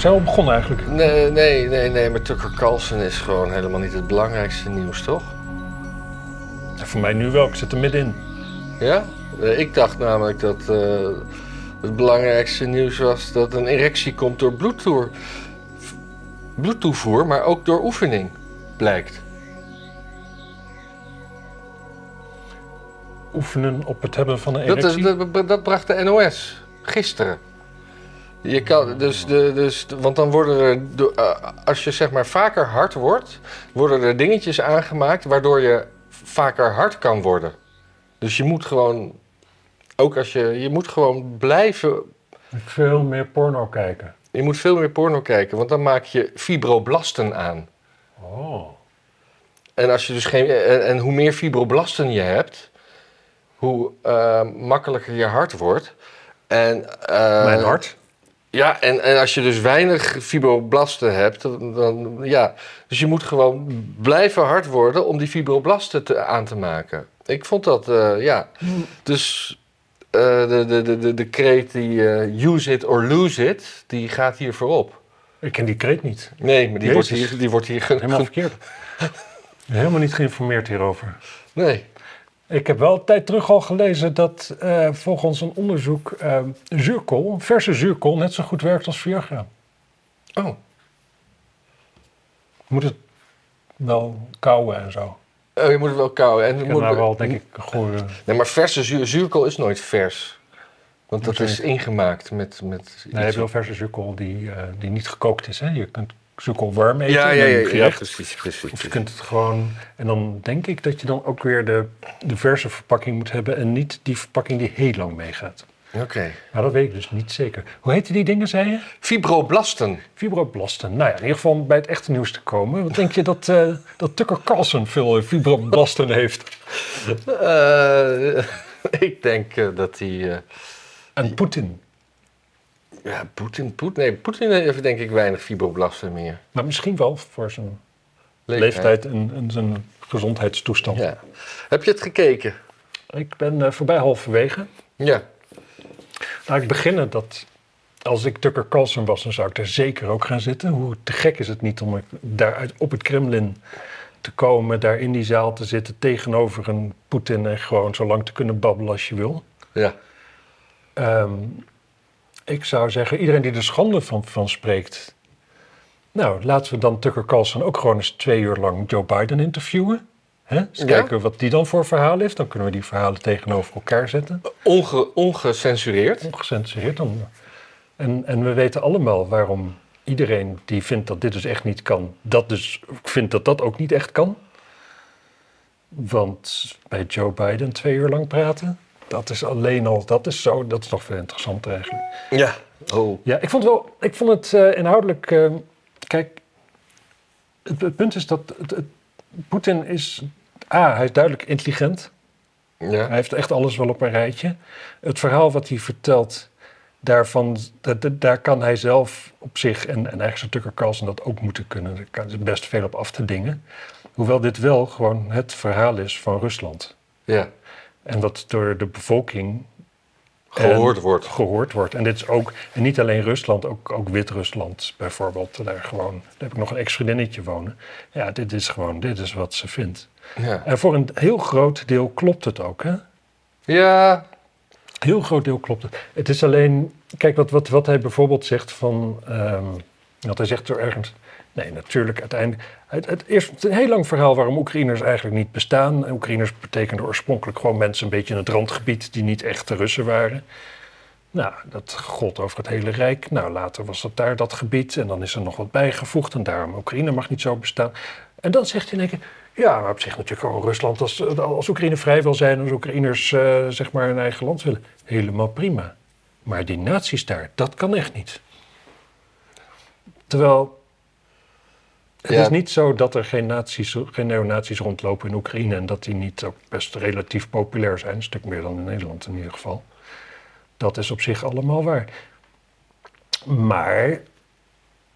Zijn we al begonnen eigenlijk? Nee, nee, nee, nee, maar Tucker Carlson is gewoon helemaal niet het belangrijkste nieuws, toch? Ja, voor mij nu wel, ik zit er middenin. Ja? Eh, Ik dacht namelijk dat eh, het belangrijkste nieuws was dat een erectie komt door bloedtoer, bloedtoevoer, maar ook door oefening, blijkt. Oefenen op het hebben van een Dat, is- erectie. dat, dat bracht de NOS gisteren. Je kan, dus de, dus, want dan worden er, eh, als je zeg maar vaker hard wordt, worden er dingetjes aangemaakt waardoor je vaker hard kan worden. Dus je moet gewoon, ook als je, je moet gewoon blijven, Veel meer porno kijken. je moet veel meer porno kijken, want dan maak je fibroblasten aan. Oh. En, als je dus geen, en, en hoe meer fibroblasten je hebt, hoe eh, makkelijker je hart wordt. En, eh, Mijn hart. Ja, en, en als je dus weinig fibroblasten hebt, dan, dan- ja. Dus je moet gewoon blijven hard worden om die fibroblasten te, aan te maken. Ik vond dat, eh, ja. Dus eh, de, de, de, de, de kreet die eh, use it or lose it, die gaat hier voorop. Ik ken die kreet niet. Nee, maar die wordt hier, die wordt hier Helemaal verkeerd. Helemaal niet geïnformeerd hierover. Nee. Ik heb wel een tijd terug al gelezen dat eh, volgens een onderzoek eh, zuurkool, verse zuurkool, net zo goed werkt als Viagra. Oh, Je moet het wel kouwen en zo. Oh, je moet het wel kouden. En Ik moet nou wel, denk ik, gewoon... eh, Nee, maar verse zuur, zuurkool is nooit vers. Want dat is ingemaakt met... met Nee, je hebt wel verse zuurkool die, eh, die niet gekookt is. Hè? Je kunt zuurkool warm eten ja, ja, ja, precies, precies. Of je kunt het gewoon... En dan denk ik dat je dan ook weer de, de verse verpakking moet hebben... en niet die verpakking die heel lang meegaat. Oké. Maar dat weet ik dus niet zeker. Hoe heette die dingen, zei je? Fibroblasten. Fibroblasten. Nou ja, in ieder geval om bij het echte nieuws te komen. Wat denk je dat, eh, dat Tucker Carlson veel eh, fibroblasten heeft? Eh, ik denk dat hij... En Poetin. Ja, Poetin... Poetin nee, Poetin heeft denk ik weinig fibroblasten meer. Maar misschien wel voor zijn leeftijd en, en zijn gezondheidstoestand. Ja. Heb je het gekeken? Ik ben eh, voorbij halverwege. Ja. Laat ik beginnen dat als ik Tucker Carlson was, dan zou ik er zeker ook gaan zitten. Hoe te gek is het niet om daar uit, op het Kremlin te komen, daar in die zaal te zitten tegenover een Poetin en gewoon zo lang te kunnen babbelen als je wil. Ja. Ehm, ik zou zeggen, iedereen die er schande van, van spreekt. Nou, laten we dan Tucker Carlson ook gewoon eens twee uur lang Joe Biden interviewen. Hè? Eens Ja. kijken wat die dan voor verhaal heeft. Dan kunnen we die verhalen tegenover elkaar zetten. Onge, ongecensureerd. Ongecensureerd dan. En, en we weten allemaal waarom iedereen die vindt dat dit dus echt niet kan, dat dus vindt dat dat ook niet echt kan. Want bij Joe Biden twee uur lang praten, dat is alleen al, dat is zo, dat is nog veel interessanter eigenlijk. Ja. Oh. Ja, ik vond, wel, ik vond het eh, inhoudelijk. eh, kijk, het, het punt is dat het, het- Poetin is. A, hij is duidelijk intelligent. Hij Ja. heeft echt alles wel op een rijtje. Het verhaal wat hij vertelt, daarvan, daar kan hij zelf op zich, en, en eigenlijk zou Tucker Carlson dat ook moeten kunnen. Daar kan er best veel op af te dingen. Hoewel dit wel gewoon het verhaal is van Rusland. Ja. En wat door de bevolking Gehoord en wordt. gehoord wordt. En dit is ook, en niet alleen Rusland, ook, ook Wit-Rusland bijvoorbeeld. Daar, gewoon, daar heb ik nog een ex-vriendinnetje wonen. Ja, dit is gewoon, dit is wat ze vindt. Ja. En voor een heel groot deel klopt het ook, hè? Ja. Heel groot deel klopt het. Het is alleen, kijk wat, wat, wat hij bijvoorbeeld zegt van, ehm, wat hij zegt er ergens, nee natuurlijk uiteindelijk, het, is een heel lang verhaal waarom Oekraïners eigenlijk niet bestaan. Oekraïners betekenden oorspronkelijk gewoon mensen een beetje in het randgebied die niet echte Russen waren. Nou, dat gold over het hele Rijk. Nou, later was dat daar dat gebied en dan is er nog wat bijgevoegd en daarom Oekraïne mag niet zo bestaan. En dan zegt hij in één keer, ja, maar op zich natuurlijk gewoon Rusland, als, als Oekraïne vrij wil zijn, als Oekraïners eh, zeg maar hun eigen land willen, helemaal prima. Maar die nazi's daar, dat kan echt niet. Terwijl, het Ja. is niet zo dat er geen, nazi's, geen neonazi's rondlopen in Oekraïne en dat die niet ook best relatief populair zijn, een stuk meer dan in Nederland in ieder geval. Dat is op zich allemaal waar. Maar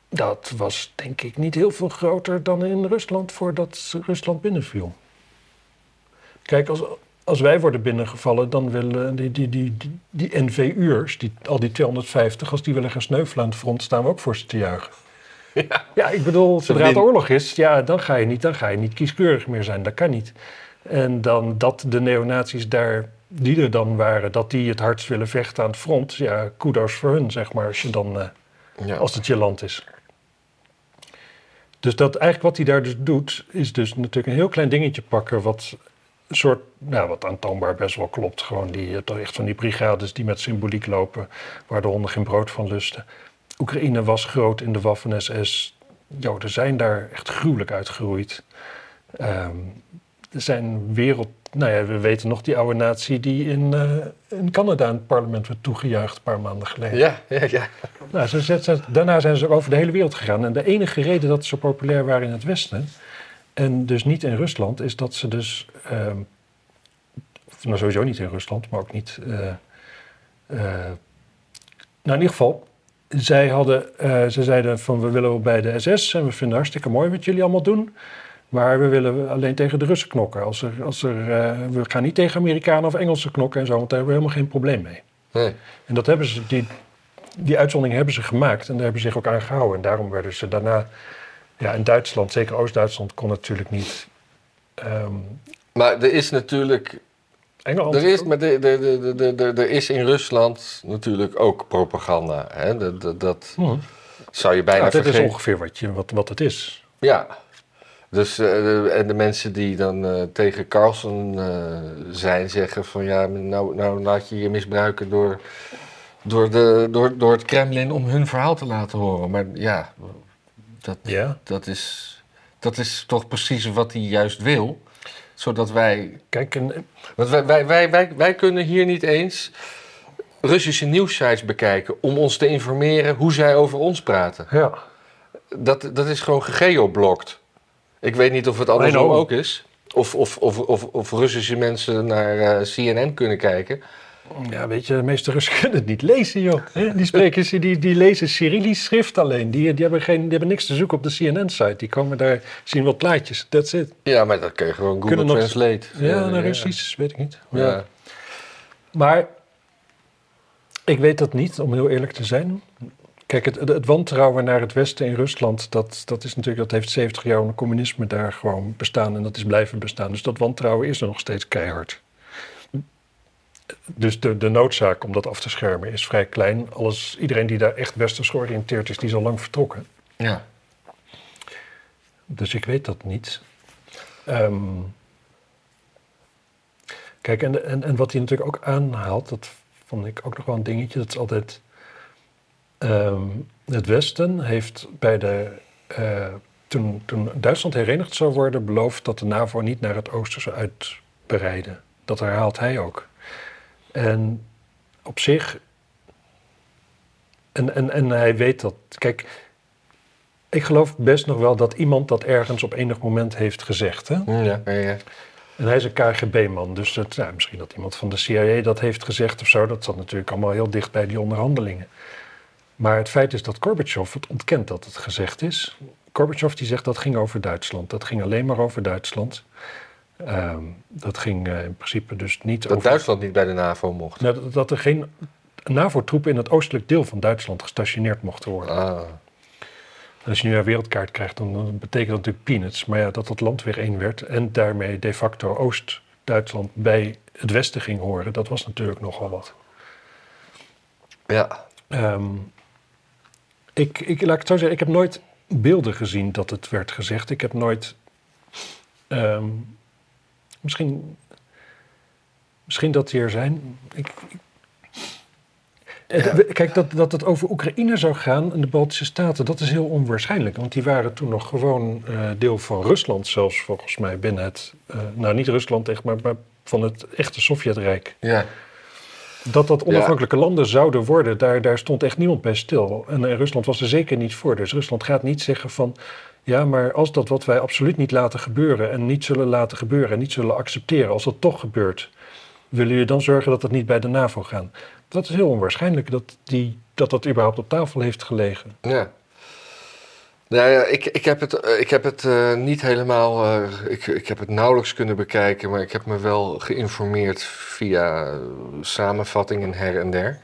dat was denk ik niet heel veel groter dan in Rusland voordat Rusland binnenviel. Kijk, als, als wij worden binnengevallen, dan willen die, die, die, die, die NVU'ers, die, al die 250, als die willen gaan sneuvelen aan het front, staan we ook voor ze te juichen. Ja. Ja, ik bedoel, zodra het oorlog is, ja, dan ga je niet, dan ga je niet kieskeurig meer zijn. Dat kan niet. En dan dat de neonazies daar, die er dan waren, dat die het hardst willen vechten aan het front, ja, kudos voor hun, zeg maar, als je dan, eh, Ja. als het je land is. Dus dat eigenlijk wat hij daar dus doet, is dus natuurlijk een heel klein dingetje pakken, wat een soort, nou, wat aantoonbaar best wel klopt. Gewoon die, toch echt van die brigades die met symboliek lopen, waar de honden geen brood van lusten. Oekraïne was groot in de Waffen-SS. Joden zijn daar echt gruwelijk uitgeroeid. Ehm, er zijn wereld... Nou ja, we weten nog die oude natie die in, eh, in Canada in het parlement werd toegejuicht een paar maanden geleden. ja, ja, ja. Nou, ze, ze- ze- daarna zijn ze over de hele wereld gegaan. En de enige reden dat ze zo populair waren in het Westen, en dus niet in Rusland, is dat ze dus. ehm, nou, sowieso niet in Rusland, maar ook niet. eh, eh, nou, in ieder geval, zij hadden, eh, ze zeiden van we willen bij de SS en we vinden hartstikke mooi wat jullie allemaal doen. Maar we willen alleen tegen de Russen knokken. Als er, als er, eh, we gaan niet tegen Amerikanen of Engelsen knokken en zo, want daar hebben we helemaal geen probleem mee. Nee. En dat hebben ze, die, die uitzondering hebben ze gemaakt en daar hebben ze zich ook aan gehouden. En daarom werden ze daarna, ja, in Duitsland, zeker Oost-Duitsland, kon natuurlijk niet. ehm, Maar er is natuurlijk Engeland. Er is, maar de, de, de, de, de- er is in Rusland natuurlijk ook propaganda. Hè? Dat, dat, dat Hm. zou je bijna Nou, dit is ongeveer wat, je, wat, wat het is. Ja. Dus, eh, de- en de mensen die dan eh, tegen Carlson eh, zijn, zeggen van ja, nou, nou laat je je misbruiken door, door, de, door, door het Kremlin om hun verhaal te laten horen. Maar ja, dat, Ja. dat, is, dat is toch precies wat hij juist wil. Zodat wij Kijk, en, Want wij, wij, wij, wij, wij kunnen hier niet eens Russische nieuwssites bekijken om ons te informeren hoe zij over ons praten. ja. Dat, dat is gewoon gegeoblokt. Ik weet niet of het andersom know. ook is. Of, of, of, of, of Russische mensen naar eh, CNN kunnen kijken. Ja, weet je, de meeste Russen kunnen het niet lezen, joh. Die, spreken, die, die lezen Cyrillisch schrift alleen. Die, die, hebben geen, die hebben niks te zoeken op de CNN-site. Die komen daar, zien wat plaatjes, that's it. Ja, maar dat kun je gewoon Google Kunnen nog- Translate. Ja, Eh, naar Russisch, weet ik niet. Ja. Maar ik weet dat niet, om heel eerlijk te zijn. Kijk, het, het, het wantrouwen naar het Westen in Rusland, dat, dat, is natuurlijk, dat heeft 70 jaar onder communisme daar gewoon bestaan en dat is blijven bestaan. Dus dat wantrouwen is er nog steeds keihard. Dus de, de noodzaak om dat af te schermen is vrij klein. Alles, iedereen die daar echt westers georiënteerd is, die is al lang vertrokken. ja. Dus ik weet dat niet. Ehm, kijk, en, en, en wat hij natuurlijk ook aanhaalt, dat vond ik ook nog wel een dingetje. Dat is altijd. ehm, het Westen heeft bij de. eh, toen, toen Duitsland herenigd zou worden, beloofd dat de NAVO niet naar het oosten zou uitbreiden. Dat herhaalt hij ook. En op zich. En, en, en hij weet dat. Kijk, ik geloof best nog wel dat iemand dat ergens op enig moment heeft gezegd. Hè? Ja, ja, ja. En hij is een KGB-man, dus het, nou, misschien dat iemand van de CIA dat heeft gezegd of zo. Dat zat natuurlijk allemaal heel dicht bij die onderhandelingen. Maar het feit is dat Gorbachev het ontkent dat het gezegd is. Gorbachev die zegt dat ging over Duitsland. Dat ging alleen maar over Duitsland. Ehm, dat ging eh, in principe dus niet Dat over... Duitsland niet bij de NAVO mocht. Nou, dat- dat er geen NAVO-troepen in het oostelijk deel van Duitsland gestationeerd mochten worden. Ah. Als je nu een wereldkaart krijgt, dan, dan betekent dat natuurlijk peanuts. Maar ja, dat het land weer één werd en daarmee de facto Oost-Duitsland bij het Westen ging horen, dat was natuurlijk nogal wat. Ja. Ehm, ik, ik, laat ik het zo zeggen, ik heb nooit beelden gezien dat het werd gezegd. Ik heb nooit. ehm, misschien. Misschien dat die er zijn. Ik, we- Kijk, dat, dat het over Oekraïne zou gaan en de Baltische Staten, dat is heel onwaarschijnlijk. Want die waren toen nog gewoon eh, deel van Rusland, zelfs volgens mij binnen het. eh, nou, niet Rusland echt, maar, maar van het echte Sovjetrijk. Ja. Dat dat onafhankelijke landen zouden worden, daar, daar stond echt niemand bij stil. En eh, Rusland was er zeker niet voor. Dus Rusland gaat niet zeggen van... ja, maar als dat wat wij absoluut niet laten gebeuren... en niet zullen laten gebeuren en niet zullen accepteren... als dat toch gebeurt, willen jullie dan zorgen dat dat niet bij de NAVO gaat? Dat is heel onwaarschijnlijk dat die, dat, dat überhaupt op tafel heeft gelegen. Ja. Nou ja, ik, ik heb het, ik heb het eh, niet helemaal. eh, ik, ik heb het nauwelijks kunnen bekijken, maar ik heb me wel geïnformeerd via samenvattingen her en der.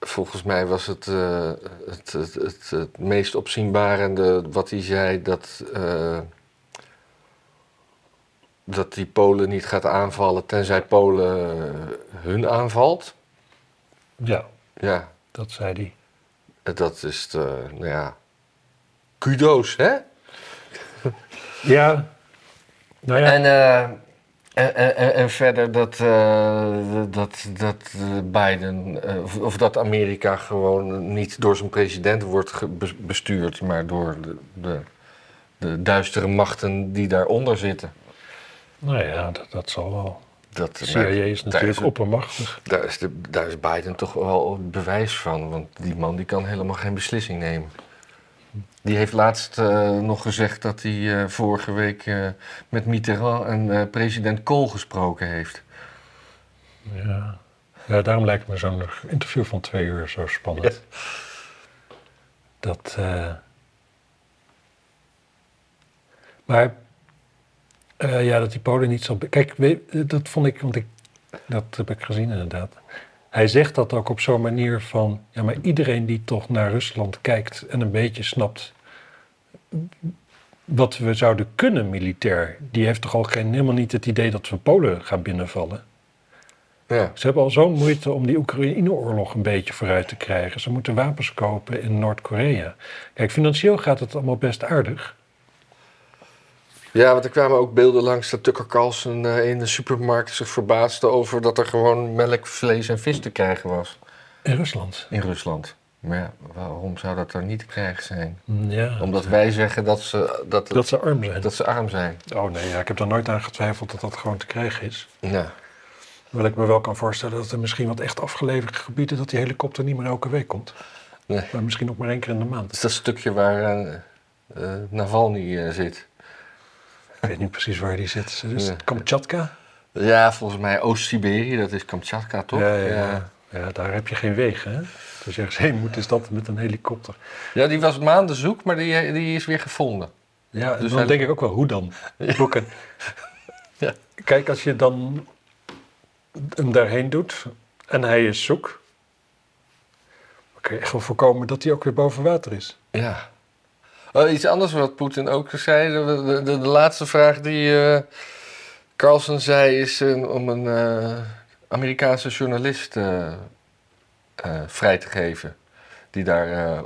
Volgens mij was het eh, het, het, het, het meest opzienbarende wat hij zei dat. eh, dat die Polen niet gaat aanvallen tenzij Polen eh, hun aanvalt. Ja, Ja, dat zei hij. dat is. de, nou ja. Kudo's, hè? Ja, nou ja, En, en, en, en- en verder dat, eh, dat, dat Biden, eh, of, of dat Amerika gewoon niet door zijn president wordt bestuurd, maar door de, de, de duistere machten die daaronder zitten. nou ja dat, dat zal wel. Dat, De CIA is daar natuurlijk is- oppermachtig. Daar is, de, daar is Biden toch wel het bewijs van, want die man die kan helemaal geen beslissing nemen. Die heeft laatst eh, nog gezegd dat hij eh, vorige week eh, met Mitterrand en president Kool gesproken heeft. Ja. ja, daarom lijkt me zo'n interview van twee uur zo spannend. Dat. Maar. ja, dat die Polen niet zo. Kijk, dat vond ik, want ik. Dat heb ik gezien inderdaad. Hij zegt dat ook op zo'n manier van. Ja, maar iedereen die toch naar Rusland kijkt en een beetje snapt. wat we zouden kunnen militair. die heeft toch al geen, helemaal niet het idee dat we Polen gaan binnenvallen. Ja. Ze hebben al zo'n moeite om die Oekraïne-oorlog een beetje vooruit te krijgen. Ze moeten wapens kopen in Noord-Korea. Kijk, financieel gaat het allemaal best aardig. Ja, want er kwamen ook beelden langs dat Tucker Carlson eh, in de supermarkt zich verbaasde over dat er gewoon melk, vlees en vis te krijgen was In Rusland. in Rusland. Maar ja, waarom zou dat dan niet te krijgen zijn? Ja, Omdat wij zeggen dat ze, dat, dat ze arm zijn. dat ze arm zijn. Oh nee, ja, ik heb er nooit aan getwijfeld dat dat gewoon te krijgen is. Ja. Hoewel ik me wel kan voorstellen dat er misschien wat echt afgeleverde gebieden... dat die helikopter niet meer elke week komt. Nee. Maar misschien nog maar één keer in de Dat maand. is dat stukje waar eh, eh, Navalny eh, zit. Ik weet niet precies waar die zit. Is Ja. Kamchatka? Ja, volgens mij Oost-Siberië, dat is Kamchatka toch? Ja, ja, ja. ja, daar heb je geen wegen, hè? Dus als je ergens heen moet, is dat met een helikopter. Ja, die was maanden zoek, maar die, die is weer gevonden. Ja, Dus dan hij- denk ik ook wel, hoe dan? Boeken. Ja. Kijk, als je dan hem daarheen doet en hij is zoek, dan kun je echt wel voorkomen dat hij ook weer boven water is. Ja. Oh, iets anders wat Poetin ook zei. De, de, de, de laatste vraag die eh Carlson zei is eh, om een eh, Amerikaanse journalist vrij te geven. Die daar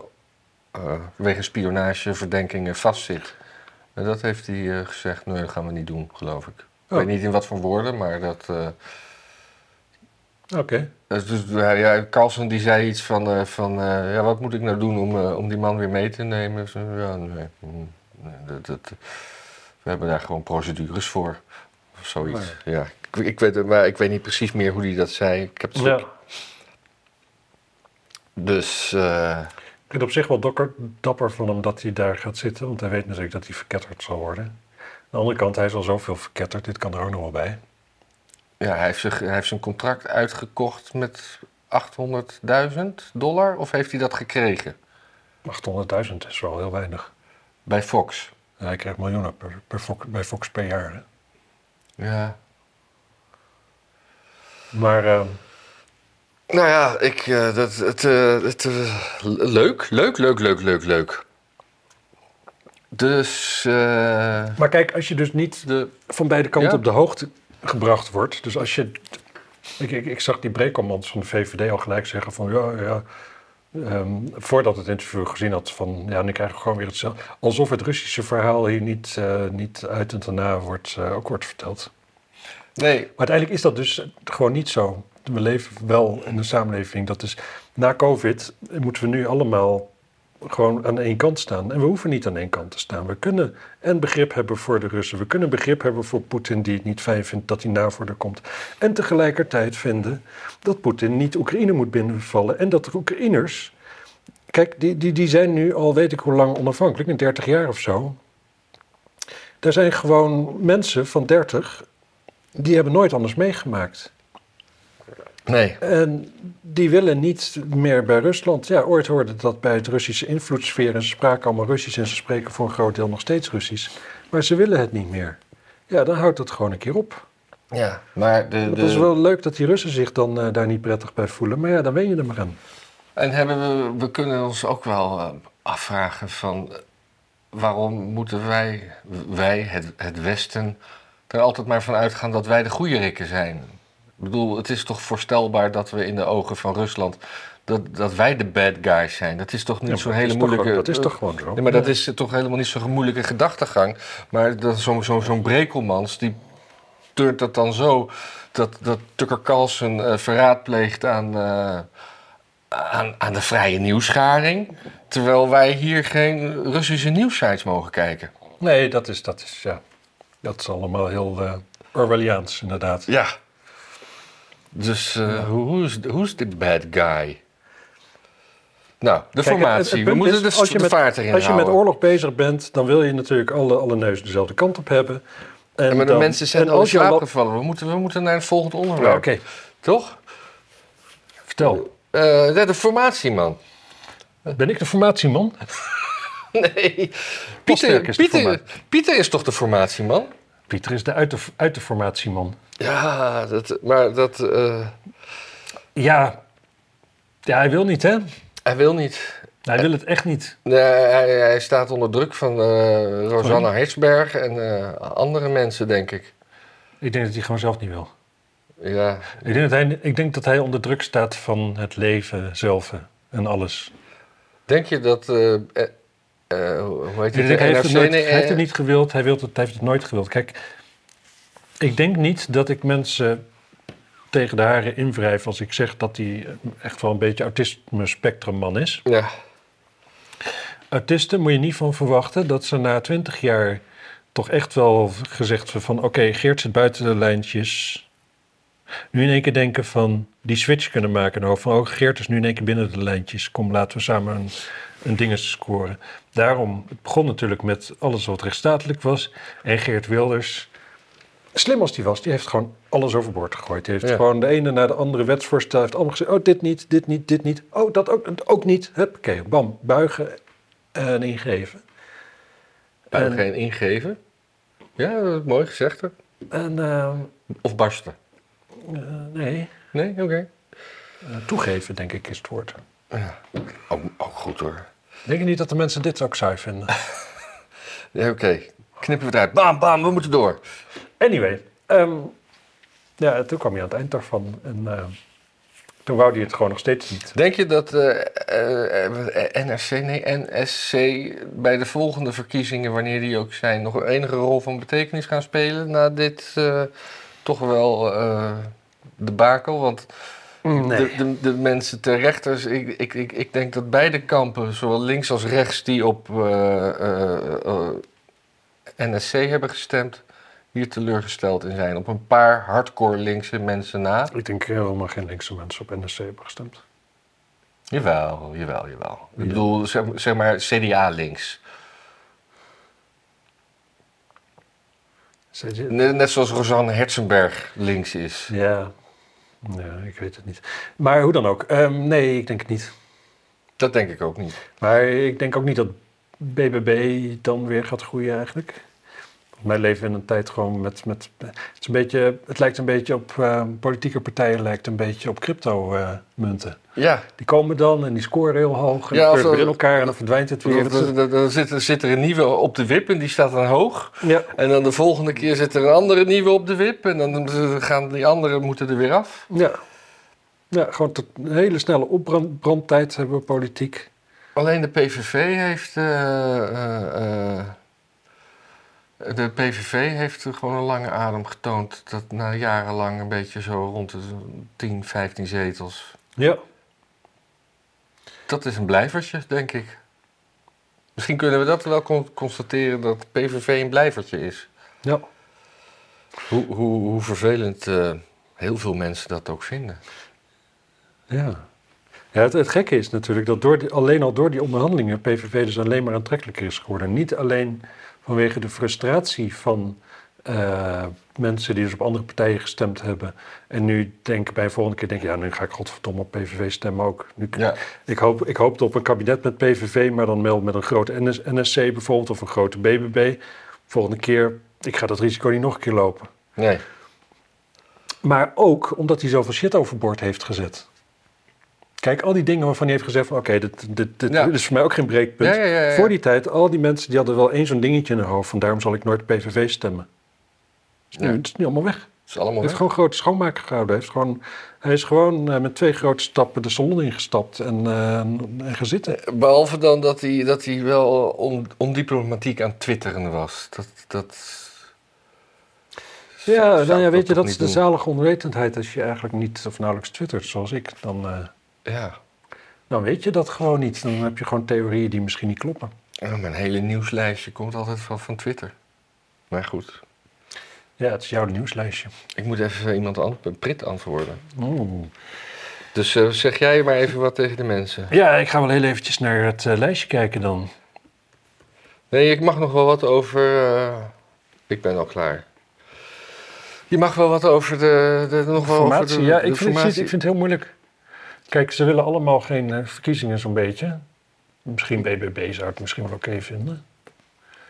wegens spionageverdenkingen vastzit. En dat heeft hij gezegd, nee, dat gaan we niet doen, geloof ik. Ik Oh. weet niet in wat voor woorden, maar dat... Oké. dus, dus, ja, Carlson die zei iets van, eh, van eh, ja, wat moet ik nou doen om, eh, om die man weer mee te nemen? Zo, ja, nee, mm, nee, dat, dat- we hebben daar gewoon procedures voor. Of zoiets. Oh ja. ik, ik weet, maar ik weet niet precies meer hoe hij dat zei. Ik heb het Ja. Dus, eh, Ik vind het op zich wel dapper, dapper van hem dat hij daar gaat zitten, want hij weet natuurlijk dat hij verketterd zal worden. Aan de andere kant, hij is al zoveel verketterd, dit kan er ook nog wel bij. Ja, hij heeft, zich, hij heeft zijn contract uitgekocht met 800.000 dollar. Of heeft hij dat gekregen 800.000 is wel heel weinig. bij Fox? Ja, hij krijgt miljoenen per, per Fox, bij Fox per jaar. Hè? Ja. Maar eh, Nou ja, ik, eh, dat, het, eh, het, eh, leuk, leuk, leuk, leuk, leuk, leuk. Dus, Maar kijk, als je dus niet de, van beide kanten Ja. op de hoogte gebracht wordt. Dus als je. Ik, ik, ik zag die Brekelmans van de VVD al gelijk zeggen van ja, ja. ehm, voordat het interview gezien had van ja, nu krijgen we gewoon weer hetzelfde. Alsof het Russische verhaal hier niet, eh, niet uit en daarna wordt, eh, ook wordt verteld. nee, Maar uiteindelijk is dat dus gewoon niet zo. We leven wel in een samenleving dat is. Na COVID moeten we nu allemaal gewoon aan één kant staan. En we hoeven niet aan één kant te staan. We kunnen en begrip hebben voor de Russen. We kunnen begrip hebben voor Poetin die het niet fijn vindt dat hij NAVO er komt. En tegelijkertijd vinden dat Poetin niet Oekraïne moet binnenvallen. En dat de Oekraïners. Kijk, die, die, die zijn nu al weet ik hoe lang onafhankelijk, een 30 jaar of zo. Daar zijn gewoon mensen van 30 die hebben nooit anders meegemaakt. Nee. En die willen niet meer bij Rusland. Ja, ooit hoorde dat bij het Russische invloedssfeer. En ze spraken allemaal Russisch en ze spreken voor een groot deel nog steeds Russisch. Maar ze willen het niet meer. Ja, dan houdt het gewoon een keer op. Ja, maar de, Het de, is wel leuk dat die Russen zich dan eh, daar niet prettig bij voelen. Maar ja, dan wen je er maar aan. En hebben we, we kunnen ons ook wel eh, afvragen van eh, waarom moeten wij, wij het, het Westen, er altijd maar van uitgaan dat wij de goede rikken zijn. Ik bedoel, het is toch voorstelbaar dat we in de ogen van Rusland, dat, dat wij de bad guys zijn. Dat is toch niet Ja, zo'n hele is toch moeilijke... gewoon- Dat is toch gewoon zo. Nee, maar dat is toch helemaal niet zo'n moeilijke gedachtegang. Maar dat- zo'n zo, zo'n Brekelmans, die turnt dat dan zo... dat, dat Tucker Carlson eh, verraad pleegt aan, eh, aan, aan de vrije nieuwsgaring... terwijl wij hier geen Russische nieuwssites mogen kijken. Nee, dat is, dat is, ja. Dat is allemaal heel eh Orwelliaans, inderdaad. Ja. Dus eh hoe hoe is dit bad guy? Nou, de Kijk, formatie. het- het We moeten is, de, als je de met- vaart erin Als je met oorlog bezig bent, dan wil je natuurlijk alle, alle neuzen dezelfde kant op hebben. En Ja, maar de dan- mensen zijn en al in als je slaap al- gevallen. We moeten, we moeten naar het volgende Ja, onderwerp. Oké, Toch? vertel. Ja, de formatie, man. Ben ik de formatieman? Nee. Pieter, is de Pieter. Pieter is toch de formatie, man? Pieter is de uit de, uit de formatieman. Ja, dat, maar dat... eh, Ja. ja, hij wil niet, hè? hij wil niet. Hij wil het echt niet. Nee, hij, hij staat onder druk van eh Rosanna Hertzberg en eh, andere mensen, denk ik. Ik denk dat hij gewoon zelf niet wil. Ja, Ik denk dat hij, ik denk dat hij onder druk staat van het leven zelf en alles. denk je dat... eh, eh, hoe heet het? hij, heeft het NRC? nooit, hij heeft eh, het niet gewild, hij, wil het, hij heeft het nooit gewild. Kijk, ik denk niet dat ik mensen tegen de haren invrijf als ik zeg dat hij echt wel een beetje autisme spectrumman is. Ja, Autisten moet je niet van verwachten dat ze na twintig jaar toch echt wel gezegd van oké, Geert zit buiten de lijntjes. Nu in één keer denken van die switch kunnen maken. Nou, van oh, Geert is nu in één keer binnen de lijntjes. Kom, laten we samen een, een ding scoren. Daarom, het begon natuurlijk met alles wat rechtsstatelijk was. En Geert Wilders, slim als die was, die heeft gewoon alles overboord gegooid. Die heeft Ja. gewoon de ene naar de andere wetsvoorstel. heeft allemaal gezegd, oh, dit niet, dit niet, dit niet. Oh, dat ook, ook niet. Huppakee, bam, buigen en ingeven. en En- ingeven. Ja, dat is mooi gezegd. hoor. En eh, Of barsten. eh, nee, Nee, oké. eh, toegeven denk ik is het woord. Ja. Ook, ook goed hoor. Denk je niet dat de mensen dit ook saai vinden? Ja, oké. Knippen we het uit. Bam, bam, we moeten door. Anyway, ehm, ja, toen kwam je aan het eind daarvan. En eh, toen wou hij het gewoon nog steeds niet. Denk je dat eh, eh, eh, NRC, nee, NSC bij de volgende verkiezingen, wanneer die ook zijn, nog een enige rol van betekenis gaan spelen na dit toch wel debakel? Want de, de, de mensen ter rechters, ik, ik, ik, ik denk dat beide kampen, zowel links als rechts, die op eh, eh, eh, NSC hebben gestemd, hier teleurgesteld in zijn. Op een paar hardcore linkse mensen na. Ik denk helemaal geen linkse mensen op NSC hebben gestemd. Jawel, jawel, jawel. Ja. Ik bedoel, zeg, zeg maar CDA links. Net, net zoals Rosanne Herzenberg links is. Ja. Ja, ik weet het niet. Maar hoe dan ook. Ehm, nee, ik denk het niet. Dat denk ik ook niet. Maar ik denk ook niet dat BBB dan weer gaat groeien eigenlijk. Wij leven in een tijd gewoon met... met het, is een beetje, het lijkt een beetje op... eh, politieke partijen lijkt een beetje op crypto-munten. Ja, die komen dan en die scoren heel hoog. En Ja, dan weer in elkaar en dan verdwijnt het weer. dan, zit, er- zit er een nieuwe op de wip en die staat dan hoog. Ja, En dan de volgende keer zit er een andere nieuwe op de wip en dan gaan die anderen moeten er weer af. ja. ja, gewoon tot een hele snelle opbrandtijd hebben we politiek. Alleen de PVV heeft. eh, eh, eh, de PVV heeft gewoon een lange adem getoond. Dat na jarenlang een beetje zo rond de 10, 15 zetels. Ja, Dat is een blijvertje, denk ik. Misschien kunnen we dat wel con- constateren dat PVV een blijvertje is. ja. Hoe, hoe, hoe vervelend eh, heel veel mensen dat ook vinden. Ja. Ja, het, het gekke is natuurlijk dat door die- alleen al door die onderhandelingen PVV dus alleen maar aantrekkelijker is geworden. Niet alleen vanwege de frustratie van Eh, mensen die dus op andere partijen gestemd hebben. En nu denk bij een volgende keer, denk ja, nu ga ik godverdomme op PVV stemmen ook. Nu, Ja. ik, hoop, ik hoopte op een kabinet met PVV, maar dan wel met een grote NS, NSC bijvoorbeeld of een grote BBB. Volgende keer, ik ga dat risico niet nog een keer lopen. Nee. Maar ook omdat hij zoveel shit overboord heeft gezet. Kijk, al die dingen waarvan hij heeft gezegd van... oké, dit, dit, dit Ja. is voor mij ook geen breekpunt. Ja, ja. Voor die tijd, al die mensen die hadden wel één zo'n dingetje in hun hoofd... van daarom zal ik nooit PVV stemmen. Nu, Ja. het is nu allemaal weg. Het is allemaal Hij heeft weg. gewoon grote schoonmaker gehouden. Hij, heeft gewoon, hij is gewoon eh, met twee grote stappen de salon ingestapt en, eh, en gaan zitten. Behalve dan dat hij, dat hij wel on, ondiplomatiek aan twitteren was. Dat, dat... Ja, nou ja, weet je, dat is de doen. zalige onwetendheid. Als je eigenlijk niet of nauwelijks twittert zoals ik, dan, eh, Ja. dan weet je dat gewoon niet. Dan heb je gewoon theorieën die misschien niet kloppen. Oh, mijn hele nieuwslijstje komt altijd van, van Twitter. Maar goed, Ja, het is jouw nieuwslijstje. ik moet even iemand an, Prit antwoorden. Oeh. Dus eh, zeg jij maar even wat tegen de mensen. Ja, ik ga wel heel eventjes naar het eh, lijstje kijken dan. Nee, ik mag nog wel wat over. eh, ik ben al klaar. Je mag wel wat over de. de nog wel over de, ja, de ik vind, ik, formatie. vind, ik vind het heel moeilijk. Kijk, ze willen allemaal geen eh, verkiezingen zo'n beetje. Misschien BBB zou ik misschien wel oké vinden.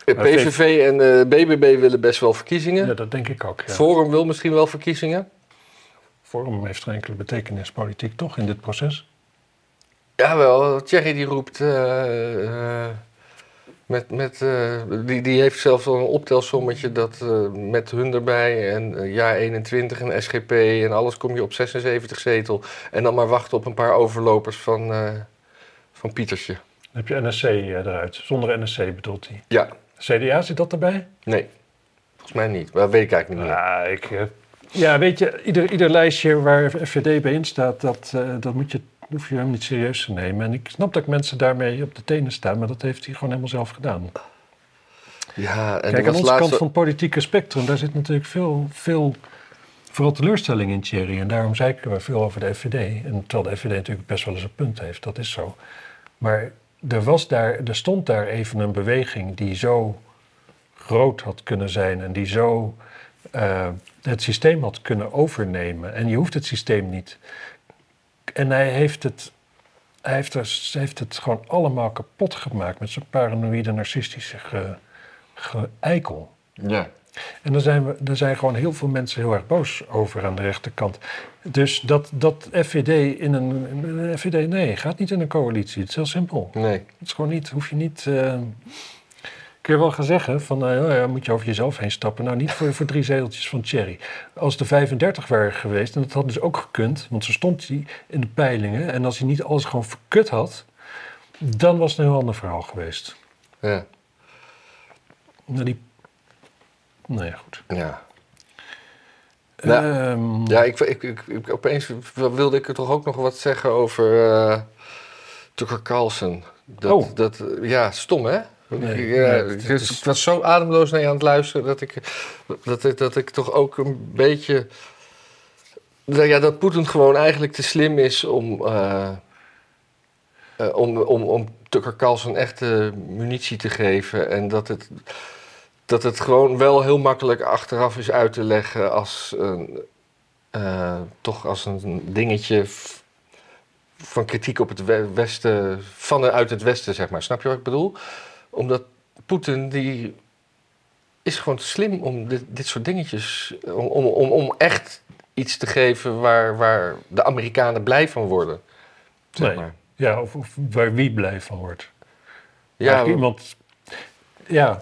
Eh, PVV en eh, BBB willen best wel verkiezingen. Ja, dat denk ik ook. Ja. Forum wil misschien wel verkiezingen. Forum heeft geen enkele betekenis politiek toch in dit proces? Jawel, Thierry die roept. eh, eh, met, met, eh, die, die heeft zelfs al een optelsommetje dat eh, met hun erbij en eh, jaar 21 en SGP en alles kom je op 76 zetel. En dan maar wachten op een paar overlopers van, van Pietersje. Dan heb je NSC eruit. Zonder NSC bedoelt hij. Ja, CDA zit dat erbij? nee. Volgens mij niet, maar dat weet ik eigenlijk niet meer. Ja, ik, eh, ja, weet je, ieder, ieder lijstje waar FVD bij in staat, dat, dat moet je, hoef je hem niet serieus te nemen. En ik snap dat mensen daarmee op de tenen staan, maar dat heeft hij gewoon helemaal zelf gedaan. Ja, en Kijk, er aan onze laatst... kant van het politieke spectrum, daar zit natuurlijk veel, veel vooral teleurstelling in, Thierry. En daarom zeiken we veel over de FVD. En terwijl de FVD natuurlijk best wel eens een punt heeft, dat is zo. Maar er, was daar, er stond daar even een beweging die zo groot had kunnen zijn en die zo eh, het systeem had kunnen overnemen. En je hoeft het systeem niet. En hij heeft het, hij heeft, er, heeft het gewoon allemaal kapot gemaakt met zijn paranoïde, narcistische ge, geëikel. Ja. En daar zijn, we, daar zijn gewoon heel veel mensen heel erg boos over aan de rechterkant. Dus dat, dat FVD in een, een FVD, nee, gaat niet in een coalitie. Het is heel simpel. Nee. Het is gewoon niet, hoef je niet. eh, kun je wel gaan zeggen van, oh ja, moet je over jezelf heen stappen. Nou, niet voor, voor drie zeteltjes van Thierry. Als de 35 waren geweest, en dat had dus ook gekund, want zo stond hij in de peilingen. En als hij niet alles gewoon verkut had, dan was het een heel ander verhaal geweest. Ja. Nou, die. Nou ja, goed. Ja. Ja. Ehm, Ja, ik, ik, ik, ik- opeens wilde ik er toch ook nog wat zeggen over eh Tucker Carlson. Dat, Oh. dat, ja, stom hè? Nee, ik, ja, nee, ik, het is- ik was zo ademloos naar je aan het luisteren dat ik, dat, ik- dat ik toch ook een beetje. Dat, ja, dat Poetin gewoon eigenlijk te slim is om, eh, eh, om, om, om Tucker Carlson echte munitie te geven. En dat het, dat het gewoon wel heel makkelijk achteraf is uit te leggen als een, eh, toch als een dingetje van kritiek op het we- westen, vanuit het westen, zeg maar. Snap je wat ik bedoel? Omdat Poetin, die is gewoon te slim om dit, dit soort dingetjes, om, om, om, om echt iets te geven waar, waar de Amerikanen blij van worden. Zeg Nee. maar. ja, of, of waar wie blij van wordt. Ja, iemand. Ja.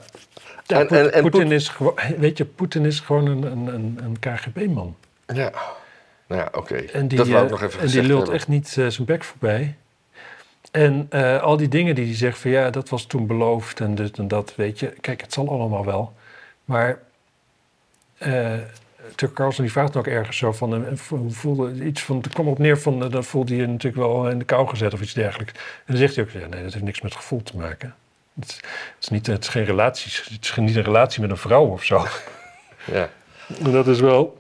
ja En- Poet- en- en Poetin Poet- is gewoon. Weet je, Poetin is gewoon een, een, een, KGB-man. ja. Nou ja, oké. En die, Dat wou ik eh, nog even en die lult hebben. echt niet eh, zijn bek voorbij. En eh, al die dingen die hij zegt van ja, dat was toen beloofd en dit en dat, weet je. Kijk, het zal allemaal wel. Maar eh Tucker Carlson die vraagt ook ergens zo van, eh, vo- voelde iets van, er kwam op neer van, dan voelde je je natuurlijk wel in de kou gezet of iets dergelijks. En dan zegt hij ook, ja, nee, dat heeft niks met gevoel te maken. Het is, het is, niet, het is geen relatie, het is niet een relatie met een vrouw of zo. Ja. En dat is wel.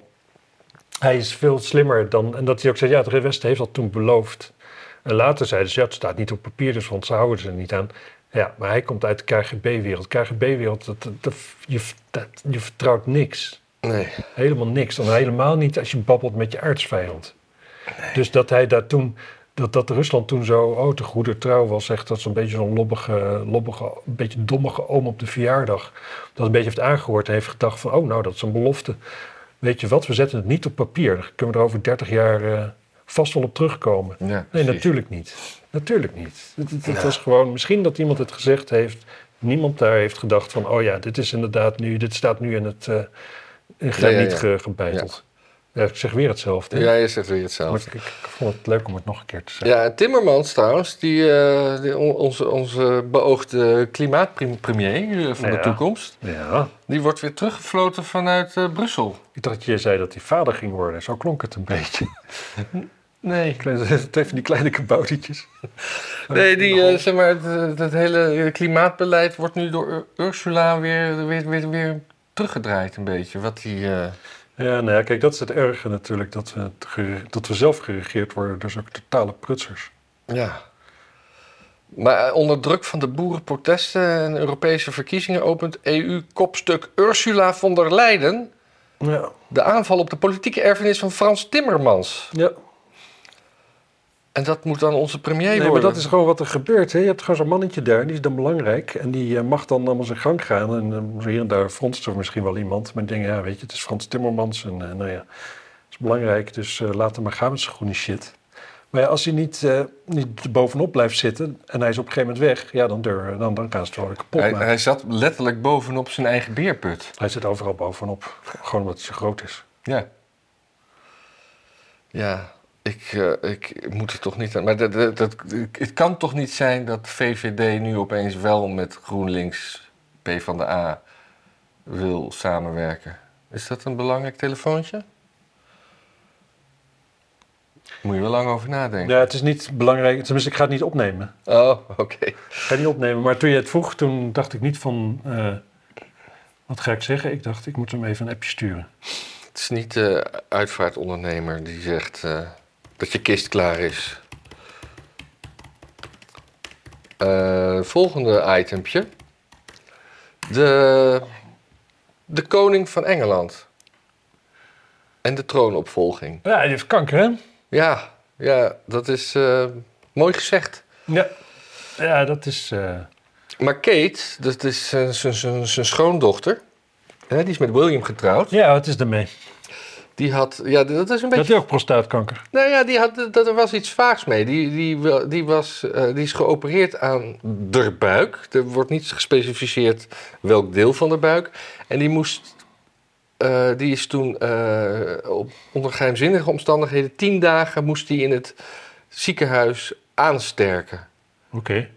Hij is veel slimmer dan. En dat hij ook zei: ja, het Westen heeft dat toen beloofd. En later zeiden ze: ja, het staat niet op papier, dus want ze houden ze er niet aan. Ja, maar hij komt uit de KGB-wereld. KGB-wereld, dat, je, dat- je vertrouwt niks. Nee. Helemaal niks. Dan helemaal niet als je babbelt met je aardsvijand. Dus dat hij daar toen, dat, dat Rusland toen zo, oh, te goede trouw was, echt dat zo'n beetje zo'n lobbige, lobbige, een beetje dommige oom op de verjaardag, dat een beetje heeft aangehoord en heeft gedacht van, oh, nou, dat is een belofte. Weet je wat, we zetten het niet op papier. Dan kunnen we er over 30 jaar eh, vast wel op terugkomen. Ja, Nee, natuurlijk niet. Natuurlijk niet. Het, het- het Ja. was gewoon, misschien dat iemand het gezegd heeft. Niemand daar heeft gedacht van, oh ja, dit is inderdaad nu, dit staat nu in het in graniet ja. ge- gebeiteld. Ja. ik zeg weer hetzelfde. Ja, je zegt weer Maar hetzelfde. ik, ik vond het leuk om het nog een keer te zeggen. Ja, Timmermans trouwens, die, eh, die- on- onze, onze beoogde klimaatpremier eh, van de toekomst, Ja. die wordt weer teruggefloten vanuit Brussel. Ik dacht dat je zei dat hij vader ging worden. Zo klonk het een beetje. Nee. Kleine- Twee van die kleine kaboutertjes. Nee, die, eh, zeg maar, het, het hele klimaatbeleid wordt nu door Ur- Ursula weer, weer, weer, weer teruggedraaid een beetje. Wat die, eh, Ja, nou ja, kijk, dat is het erge natuurlijk. Dat we, het dat we zelf geregeerd worden. Dus ook totale prutsers. ja. Maar eh, onder druk van de boerenprotesten en Europese verkiezingen opent EU-kopstuk Ursula von der Leyen Ja. de aanval op de politieke erfenis van Frans Timmermans. ja. En dat moet dan onze premier Nee, maar worden. dat is gewoon wat er gebeurt. Hè? Je hebt gewoon zo'n mannetje daar, die is dan belangrijk. En die eh, mag dan allemaal zijn gang gaan. En eh, hier en daar fronst er misschien wel iemand. Maar ik denk, ja, weet je, het is Frans Timmermans. En eh, nou ja, het is belangrijk. Dus eh, laat hem maar gaan met zijn groene shit. Maar ja, als hij niet, eh, niet bovenop blijft zitten en hij is op een gegeven moment weg, ja, dan, deur, dan, dan gaan ze het wel kapot hij, maken. hij zat letterlijk bovenop zijn eigen beerput. Hij zit overal bovenop. Gewoon omdat hij zo groot is. Ja. Ja, ik, eh, ik moet er toch niet aan. Maar dat, dat, dat- het kan toch niet zijn dat VVD nu opeens wel met GroenLinks P van de A wil samenwerken. Is dat een belangrijk telefoontje? Moet je wel lang over nadenken. Ja, het is niet belangrijk. Tenminste, ik ga het niet opnemen. Oh, oké. Ik ga het niet opnemen. Maar toen je het vroeg, toen dacht ik niet van... eh, wat ga ik zeggen? Ik dacht, ik moet hem even een appje sturen. Het is niet de uitvaartondernemer die zegt eh, dat je kist klaar is. Eh, volgende itempje. De, de koning van Engeland. En de troonopvolging. Ja, die heeft kanker, hè? Ja, ja dat is eh, mooi gezegd. Ja. Ja, dat is... eh, Maar Kate, dat is zijn- zijn zijn schoondochter. Hè, die is met William getrouwd. ja, wat is ermee? Die had, ja, dat is een Dat beetje hij ook prostaatkanker. Nou ja, die had, dat, er was iets vaags mee. Die, die, die, was, eh, die is geopereerd aan de buik. Er wordt niet gespecificeerd welk deel van de buik. En die moest... eh, die is toen eh, op, onder geheimzinnige omstandigheden... tien dagen moest hij in het ziekenhuis aansterken. Oké.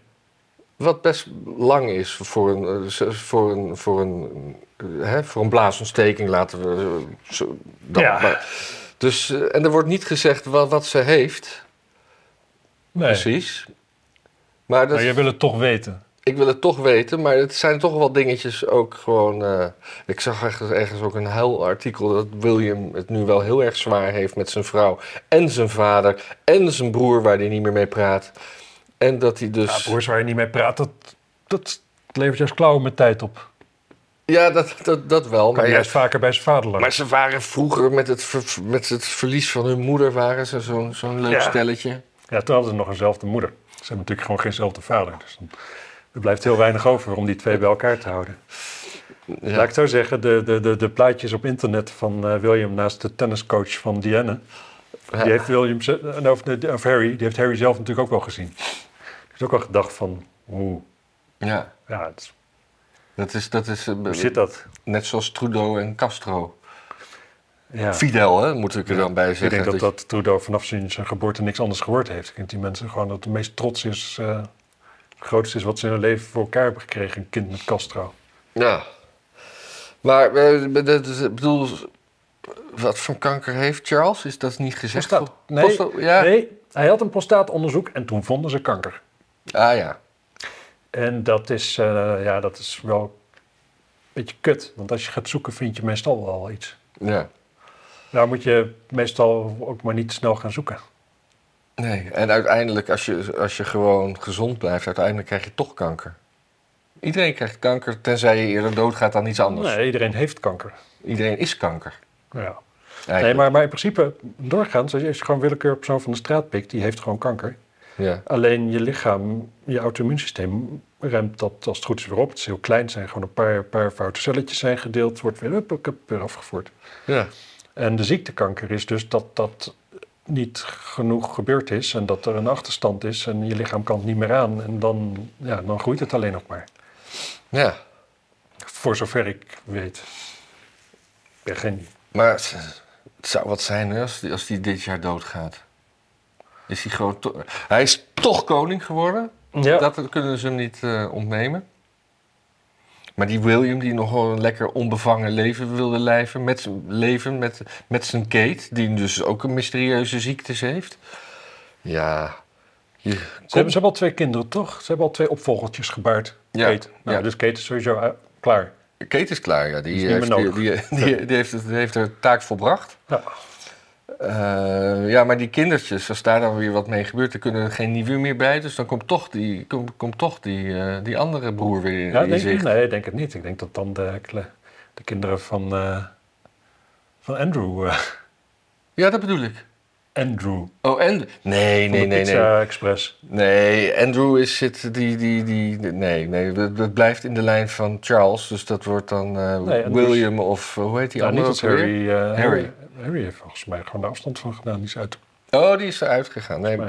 Wat best lang is voor een, voor een, voor een, hè, voor een blaasontsteking, laten we eh, zo, dat Ja. maar. Dus, eh, en er wordt niet gezegd wat, wat ze heeft, Nee. precies. Maar dat, Maar je wil het toch weten. ik wil het toch weten, maar het zijn toch wel dingetjes ook gewoon... eh, ik zag ergens, ergens ook een huilartikel dat William het nu wel heel erg zwaar heeft met zijn vrouw... en zijn vader en zijn broer waar hij niet meer mee praat. En dat hij dus... Ja, broers waar je niet mee praat, dat, dat levert juist klauwen met tijd op. Ja, dat, dat, dat wel. Kan Maar, ja, juist vaker bij zijn vader langs. maar ze waren vroeger met het, ver- met het verlies van hun moeder... waren ze zo'n zo'n leuk Ja. stelletje. Ja, toen hadden ze nog eenzelfde moeder. Ze hebben natuurlijk gewoon geenzelfde vader. Dus dan, er blijft heel weinig over om die twee bij elkaar te houden. Ja. Laat ik het zo zeggen, de, de, de, de plaatjes op internet van eh, William naast de tenniscoach van Diana... Ja. Die heeft William, of, of Harry, die heeft Harry zelf natuurlijk ook wel gezien. Die heeft ook wel gedacht van, oeh, Ja, ja, het is- dat is, dat is eh, hoe zit dat? net zoals Trudeau en Castro. Ja. Fidel, hè, moet ik er dan bij Ik zeggen. denk dat, dat dat Trudeau vanaf zijn, geboorte niks anders gehoord heeft. Ik denk die mensen gewoon dat het meest trots is, eh, het grootste is wat ze in hun leven voor elkaar hebben gekregen. Een kind met Castro. Ja. Maar, eh, ik bedoel, wat voor kanker heeft Charles? Is dat niet gezegd? Prostaat. Nee, ja. Nee, hij had een prostaatonderzoek en toen vonden ze kanker. Ah ja. En dat is, eh, ja, dat is wel een beetje kut. Want als je gaat zoeken vind je meestal wel iets. ja. Daar moet je meestal ook maar niet snel gaan zoeken. Nee, en uiteindelijk, als je, als je gewoon gezond blijft, uiteindelijk krijg je toch kanker. Iedereen krijgt kanker, tenzij je eerder doodgaat aan iets anders. Nee, iedereen heeft kanker. Iedereen is kanker. Ja. Nee, maar, maar in principe, doorgaans, als je, als je gewoon willekeur persoon van de straat pikt, die heeft gewoon kanker. Ja. Alleen je lichaam, je auto-immuunsysteem remt dat als het goed is weer op. Het is heel klein, zijn gewoon een paar, paar foute celletjes zijn gedeeld, wordt weer, hup, weer afgevoerd. ja. En de ziektekanker is dus dat dat niet genoeg gebeurd is en dat er een achterstand is en je lichaam kan het niet meer aan. En dan, ja, dan groeit het alleen nog maar. Ja. Voor zover ik weet. Ik ben geen... Maar het, het zou wat zijn hè, als, die, als die dit jaar doodgaat. Is hij gewoon... to- Hij is toch koning geworden. Ja, Dat kunnen ze hem niet eh, ontnemen. Maar die William, die nog een lekker onbevangen leven wilde leven met, zijn- leven met, met zijn Kate, die dus ook een mysterieuze ziektes heeft. Ja. Je, Ze hebben, ze hebben al twee kinderen, toch? Ze hebben al twee opvolgertjes gebaard. Ja, Kate. Nou, ja. Dus Kate is sowieso uit- klaar. Kate is klaar, ja. Die, Is niet heeft, die, die, die, die heeft, het- die heeft haar taak volbracht. Ja. Eh, ja, maar die kindertjes, als daar dan weer wat mee gebeurt, dan kunnen er geen nieuwe meer bij. Dus dan komt toch die, komt, komt toch die, eh, die andere broer weer in, Ja, in denk ik, nee, ik denk het niet. Ik denk dat dan de, de kinderen van, eh, van Andrew... Ja, dat bedoel ik. Andrew. Oh, en... Nee, nee, nee, Pizza nee. Express. Nee, Andrew is zit die, die, die, nee, nee, dat, dat blijft in de lijn van Charles. Dus dat wordt dan Nee, Andrew William of, hoe heet die niet andere Harry. Harry heeft volgens mij gewoon de afstand van gedaan. Die is uit. Oh, die is eruit gegaan. Nee.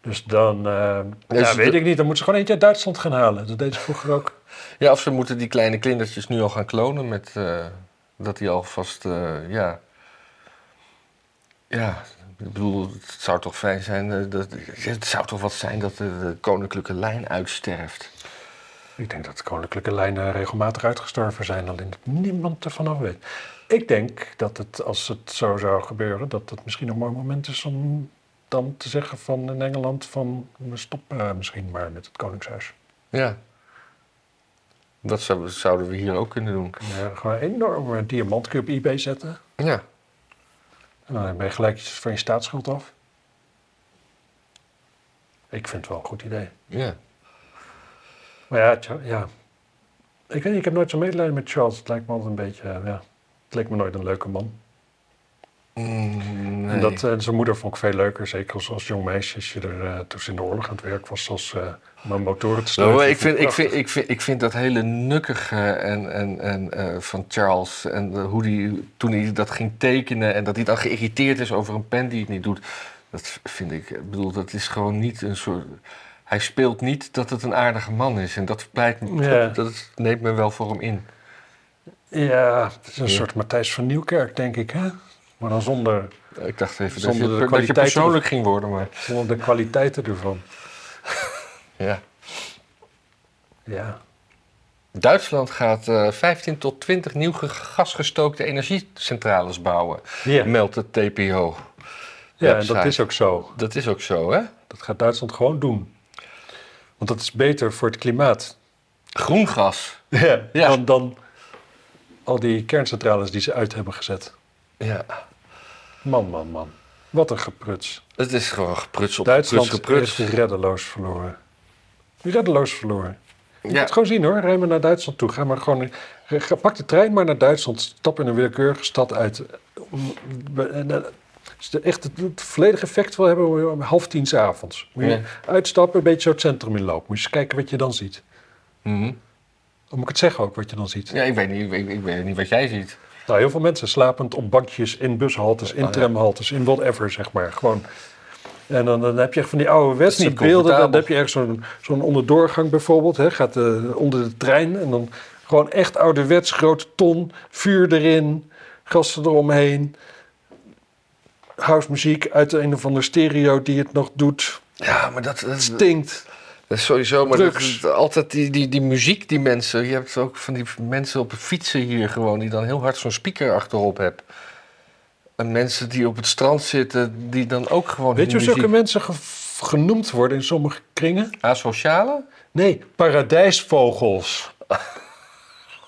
Dus dan, Dus ja, weet de- ik niet. Dan moeten ze gewoon eentje uit Duitsland gaan halen. Dat deden ze vroeger ook. Ja, of ze moeten die kleine kindertjes nu al gaan klonen met eh, dat die alvast, eh, ja. Ja, ik bedoel, het zou toch fijn zijn, dat, het zou toch wat zijn dat de, de koninklijke lijn uitsterft. Ik denk dat de koninklijke lijnen regelmatig uitgestorven zijn. Alleen dat niemand ervan af weet. Ik denk dat het, als het zo zou gebeuren, dat het misschien een mooi moment is om dan te zeggen van in Engeland van we stoppen eh, misschien maar met het koningshuis. Ja. Dat zou- zouden we hier ook kunnen doen. Ja, gewoon een enorme diamant kun je op eBay zetten. Ja. En dan ben je gelijk van je staatsschuld af. Ik vind het wel een goed idee. Ja. Maar ja, ja. ik weet ik heb nooit zo medelijden met Charles. Het lijkt me altijd een beetje, eh, ja, het leek me nooit een leuke man. Mm, nee. En dat, eh, zijn moeder vond ik veel leuker, zeker als, als jong meisje, als je er eh, toen ze in de oorlog aan het werk was, als eh om aan motoren te Nou, ik, vind, ik, vind, ik, vind, ik vind dat hele nukkige en, en, en, van Charles en hoe die toen hij dat ging tekenen en dat hij dan geïrriteerd is over een pen die het niet doet. Dat vind ik, ik bedoel, dat is gewoon niet een soort. Hij speelt niet dat het een aardige man is en dat, pleit, Ja. dat, dat neemt me wel voor hem in. Ja, het is een Ja. soort Matthijs van Nieuwkerk, denk ik, hè? Maar dan zonder, Ik dacht even dat Zonder je, de dat je persoonlijk ging worden, maar zonder de kwaliteiten ervan. ja. Ja. Duitsland gaat eh 15 tot 20 nieuw ge- gasgestookte energiecentrales bouwen, meldt het TPO. ja en dat is ook zo. Dat is ook zo, hè? Dat gaat Duitsland gewoon doen. Want dat is beter voor het klimaat. Groen gas. Ja. Ja. Dan, dan al die kerncentrales die ze uit hebben gezet. Ja. Man, man, man. Wat een gepruts. Het is gewoon gepruts op Duitsland gepruts, is reddeloos verloren. Reddeloos verloren. Je moet Ja. het gewoon zien hoor. Rij maar naar Duitsland toe. Ga maar gewoon. Pak de trein maar naar Duitsland. Stap in een willekeurige stad uit. Eh, echt het, het volledige effect wil hebben, moet om half tien 's avonds. Moet je Ja. uitstappen, een beetje zo het centrum inlopen. Moet je eens kijken wat je dan ziet. Mhm. Dan moet ik het zeggen ook wat je dan ziet. Ja, ik weet, niet, ik, ik weet niet wat jij ziet. Nou, heel veel mensen slapend op bankjes, in bushaltes, in ja. tramhaltes, in whatever, zeg maar. Gewoon. En dan, dan heb je echt van die ouderwetse niet beelden. Dan heb je echt zo'n zo'n onderdoorgang bijvoorbeeld. Hè, gaat eh, onder de trein en dan gewoon echt ouderwets, grote ton, vuur erin, gasten eromheen. Housemuziek uit een of andere stereo die het nog doet. Ja, maar dat, dat, Stinkt. Sowieso. Maar dat, altijd die, die, die muziek, die mensen. Je hebt ook van die mensen op de fietsen hier gewoon, die dan heel hard zo'n speaker achterop hebben. En mensen die op het strand zitten, die dan ook gewoon. Weet je die hoe zulke mensen ge- genoemd worden in sommige kringen? Asociale? Nee, paradijsvogels.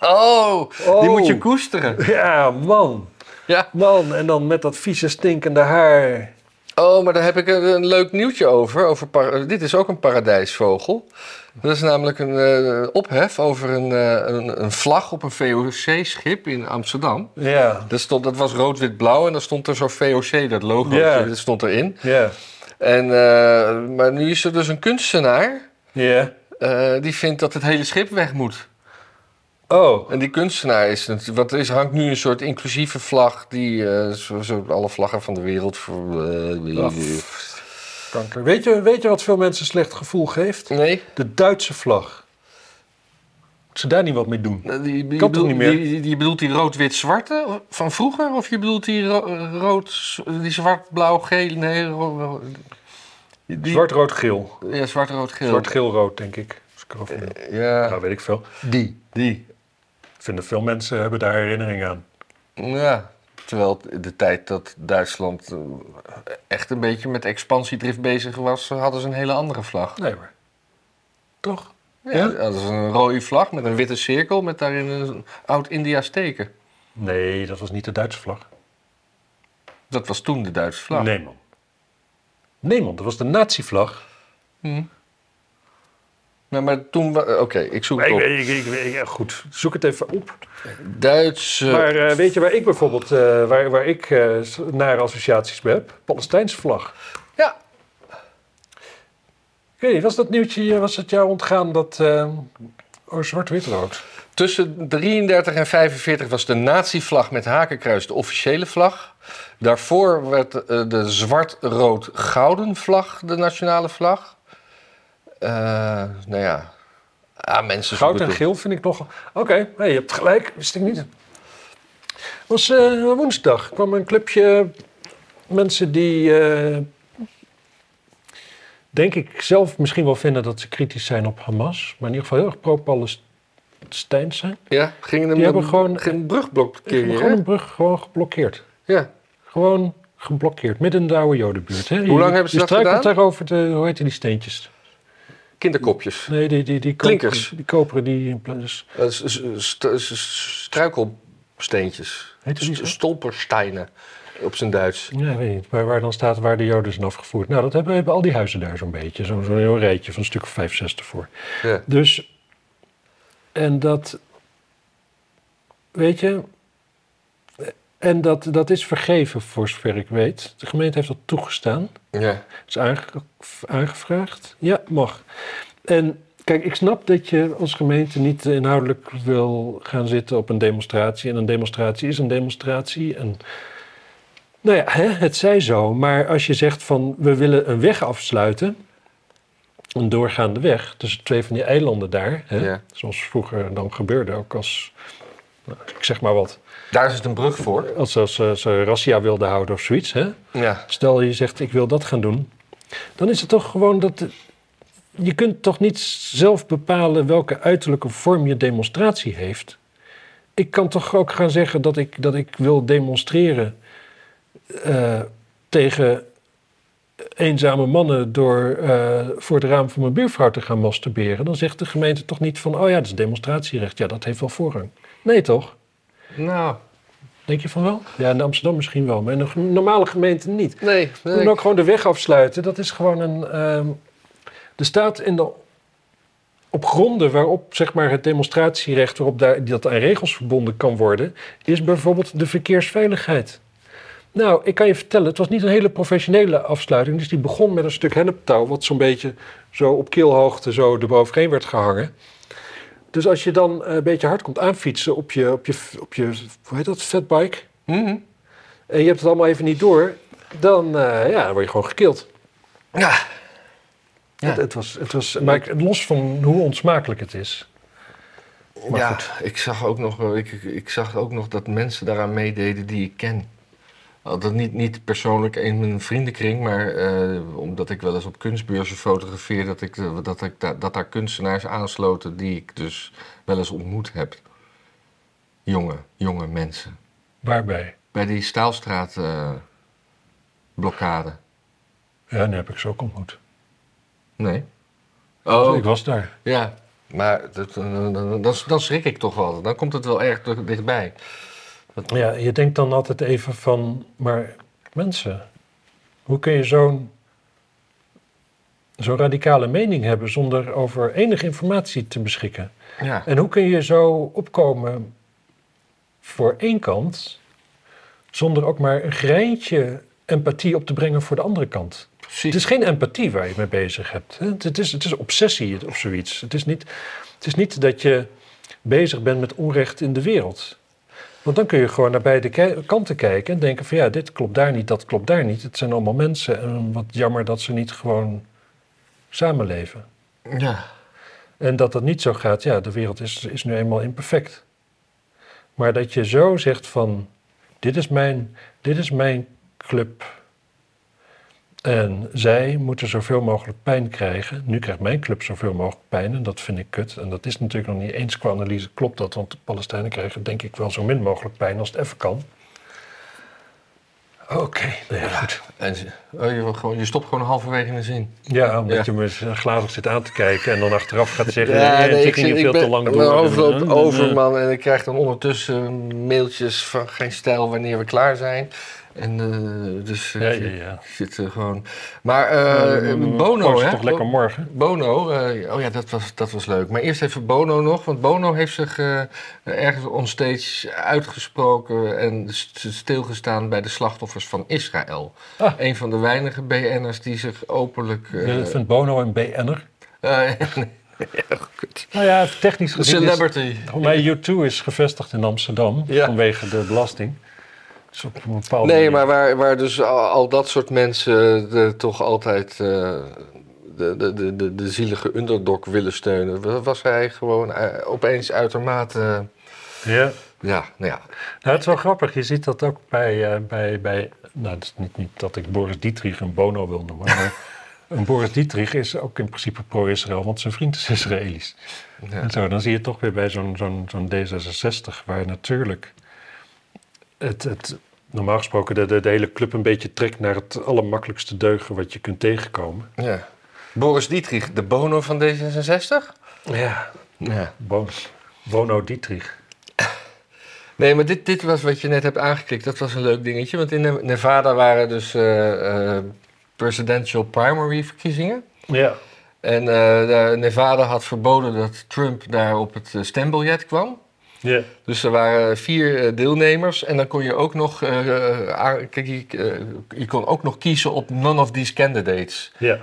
Oh, die Oh. moet je koesteren. Ja, man. Ja. Man, en dan met dat vieze stinkende haar. Oh, maar daar heb ik een, een leuk nieuwtje over. over par- dit is ook een paradijsvogel. Dat is namelijk een eh, ophef over een, eh, een, een vlag op een VOC-schip in Amsterdam. Ja. Dat, stond, dat was rood-wit-blauw en dan stond er zo'n VOC, dat logo, Ja. dat stond erin. Ja. En, eh, maar nu is er dus een kunstenaar Ja. die vindt dat het hele schip weg moet. Oh. En die kunstenaar is, er is, hangt nu een soort inclusieve vlag die eh, zo, zo alle vlaggen van de wereld. Voor, eh, Kanker. Weet je, weet je wat veel mensen een slecht gevoel geeft? nee, De Duitse vlag. Ze daar niet wat mee doen? die, die, Kan toch bedoel- niet meer? Die, die, die bedoelt die rood-wit-zwarte van vroeger? Of je bedoelt die ro- rood, die zwart-blauw-geel? Nee, ro- ro- die, Zwart, rood, geel. Ja, zwart-rood-geel. Zwart, geel, rood, denk ik. Als ik erover denk. Ja, Nou, weet ik veel. die. Die. Vinden veel mensen hebben daar herinnering aan. Ja, terwijl de tijd dat Duitsland eh, echt een beetje met expansiedrift bezig was, hadden ze een hele andere vlag. Nee hoor. Toch? Ja, Ja? dat is een rode vlag met een witte cirkel met daarin een oud-India's teken. Nee, dat was niet de Duitse vlag. Dat was toen de Duitse vlag. Nee man. Nee man, dat was de nazi-vlag. Hm. Maar toen... wa- Oké, ik zoek Maar het ik, op. ik, ik, ik- ja, goed, zoek het even op. Duitse... Maar eh, weet je waar ik bijvoorbeeld, eh, waar, waar ik eh, nare associaties mee heb? Palestijnse vlag. Ja. Niet, was dat nieuwtje, eh, was het jou ontgaan dat... eh oh, zwart-wit-rood. Tussen 33 en 45 was de nazi-vlag met hakenkruis de officiële vlag. Daarvoor werd eh, de zwart-rood-gouden vlag de nationale vlag. Eh, nou ja, ah, mensen Goud en geel vind ik nog... Oké, hey, je hebt gelijk, wist ik niet. Het was eh, woensdag, kwam een clubje mensen die... eh, denk ik zelf misschien wel vinden dat ze kritisch zijn op Hamas. Maar in ieder geval heel erg pro-Palestijns zijn. Ja, gingen hem Die hebben gewoon- geen brugblok hebben gewoon een brug gewoon geblokkeerd. Ja. Gewoon geblokkeerd, midden in de oude jodenbuurt. Hè? Hoe lang hebben ze je dat struikelt gedaan? daarover de, hoe heet die steentjes? Kinderkopjes. Nee, die, die, die Klinkers. koperen- Die koperen, die... Dus, Eh, s- s- st- s- Struikelsteentjes. heet zo? St- Stolpersteinen op zijn Duits. Ja, weet niet. Waar, waar dan staat waar de Joden zijn afgevoerd. Nou, dat hebben, hebben al die huizen daar zo'n beetje. Zo'n zo'n heel rijtje van een stuk of vijf, zes ervoor. Ja. Dus, en dat, weet je, en dat, dat is vergeven voor zover ik weet. De gemeente heeft dat toegestaan. Ja. is aange- aangevraagd. Ja, mag. En kijk, ik snap dat je als gemeente niet inhoudelijk wil gaan zitten op een demonstratie. En een demonstratie is een demonstratie. En nou ja, hè, het zij zo. Maar als je zegt van we willen een weg afsluiten. Een doorgaande weg tussen twee van die eilanden daar. Hè, Ja. Zoals vroeger dan gebeurde, ook als, nou, ik zeg maar wat. Daar is het een brug voor. Als, als ze, ze razzia wilden houden of zoiets. Hè? Ja. Stel je zegt ik wil dat gaan doen, dan is het toch gewoon dat. Je kunt toch niet zelf bepalen welke uiterlijke vorm je demonstratie heeft. Ik kan toch ook gaan zeggen dat ik, dat ik wil demonstreren eh, tegen eenzame mannen door eh, voor het raam van mijn buurvrouw te gaan masturberen. Dan zegt de gemeente toch niet van, oh ja, dat is demonstratierecht. Ja, dat heeft wel voorrang. Nee, toch? Nou, Denk je van wel? Ja, in Amsterdam misschien wel, maar in een normale gemeente niet. nee. We nee. moeten ook gewoon de weg afsluiten. Dat is gewoon een. ehm er staat in de. Op gronden waarop zeg maar, het demonstratierecht, waarop daar, dat aan regels verbonden kan worden, is bijvoorbeeld de verkeersveiligheid. Nou, ik kan je vertellen, het was niet een hele professionele afsluiting. Dus die begon met een stuk henneptouw, wat zo'n beetje zo op keelhoogte zo eroverheen werd gehangen. Dus als je dan een beetje hard komt aanfietsen op je, op je, op je hoe heet dat, fatbike, Mhm. en je hebt het allemaal even niet door, dan, eh, ja, dan word je gewoon gekild. Ja. Ja. Het, het was, het was, maar ik- los van hoe onsmakelijk het is. Maar ja, goed. ik zag, ook nog, ik, ik- ik zag ook nog dat mensen daaraan meededen die ik ken. Dat niet, niet persoonlijk in mijn vriendenkring, maar eh, omdat ik wel eens op kunstbeurzen fotografeer, dat, ik, eh, dat, ik, da- dat daar kunstenaars aansloten die ik dus wel eens ontmoet heb. Jonge, jonge mensen. Waarbij? Bij die Staalstraat eh, blokkade. Ja, nu heb ik ze ook ontmoet. Nee. Dus Oh, ik was daar. ja. Maar dat, dan, dan, dan schrik ik toch wel. Dan komt het wel erg dichtbij. Ja, je denkt dan altijd even van, maar mensen, Hoe kun je zo'n zo'n radicale mening hebben zonder over enige informatie te beschikken? Ja. En hoe kun je zo opkomen voor één kant zonder ook maar een greintje empathie op te brengen voor de andere kant? Precies. Het is geen empathie waar je mee bezig hebt. Het is, het is obsessie of zoiets. Het is, niet, het is niet dat je bezig bent met onrecht in de wereld. Want dan kun je gewoon naar beide kanten kijken en denken van ja, dit klopt daar niet, dat klopt daar niet. Het zijn allemaal mensen en wat jammer dat ze niet gewoon samenleven. ja. En dat dat niet zo gaat, ja, de wereld is, is nu eenmaal imperfect. Maar dat je zo zegt van, dit is mijn, dit is mijn club. En zij moeten zoveel mogelijk pijn krijgen. Nu krijgt mijn club zoveel mogelijk pijn en dat vind ik kut. En dat is natuurlijk nog niet eens qua analyse, klopt dat? Want de Palestijnen krijgen denk ik wel zo min mogelijk pijn als het even kan. Oké, nou ja, goed. En oh, je, stopt gewoon halverwege in de zin. Ja, omdat Ja. je me glazig zit aan te kijken en dan achteraf gaat zeggen... Ja, nee, nee, ik, zit- veel ben te lang mijn door. hoofd loopt over, man. En ik krijg dan ondertussen mailtjes van geen stijl wanneer we klaar zijn. En eh, dus eh, Ja, ja, ja. zit er gewoon... Maar eh, Eh, Bono, hè? toch lekker morgen? Bono, eh, oh ja, dat was, dat was leuk. Maar eerst even Bono nog, want Bono heeft zich eh, ergens onstage uitgesproken en st- stilgestaan bij de slachtoffers van Israël. Ah. Een van de weinige BN'ers die zich openlijk... eh, Ik vind Bono een BN'er. eh, ja, kut. Nou ja, technisch gezien is... Celebrity. Maar U2 is gevestigd in Amsterdam Ja. vanwege de belasting. Dus op een bepaalde Nee, manier- maar waar, waar dus al, al dat soort mensen de, toch altijd eh, de, de, de, de, de zielige underdog willen steunen, wa- was hij gewoon eh, opeens uitermate... Ja. ja, nou ja. Nou, het is wel grappig. Je ziet dat ook bij... eh, bij, bij nou, het is niet, niet dat ik Boris Dietrich een Bono wil noemen, maar... Een Boris Dietrich is ook in principe pro-Israël, want zijn vriend is Israëlisch. ja. En zo, dan zie je toch weer bij zo'n zo'n zo'n D66, waar natuurlijk het, het normaal gesproken de, de, de hele club een beetje trekt naar het allermakkelijkste deugen wat je kunt tegenkomen. ja. Boris Dietrich, de Bono van D66? Ja. Ja. Bono, Bono Dietrich. Nee, maar dit, dit was wat je net hebt aangeklikt. Dat was een leuk dingetje. Want in Ne- Nevada waren dus eh, eh, presidential primary verkiezingen. Ja. En eh, Nevada had verboden dat Trump daar op het stembiljet kwam. Dus er waren vier eh, deelnemers. En dan kon je ook nog, eh, eh, kijk, je, je kon ook nog kiezen op none of these candidates. Ja.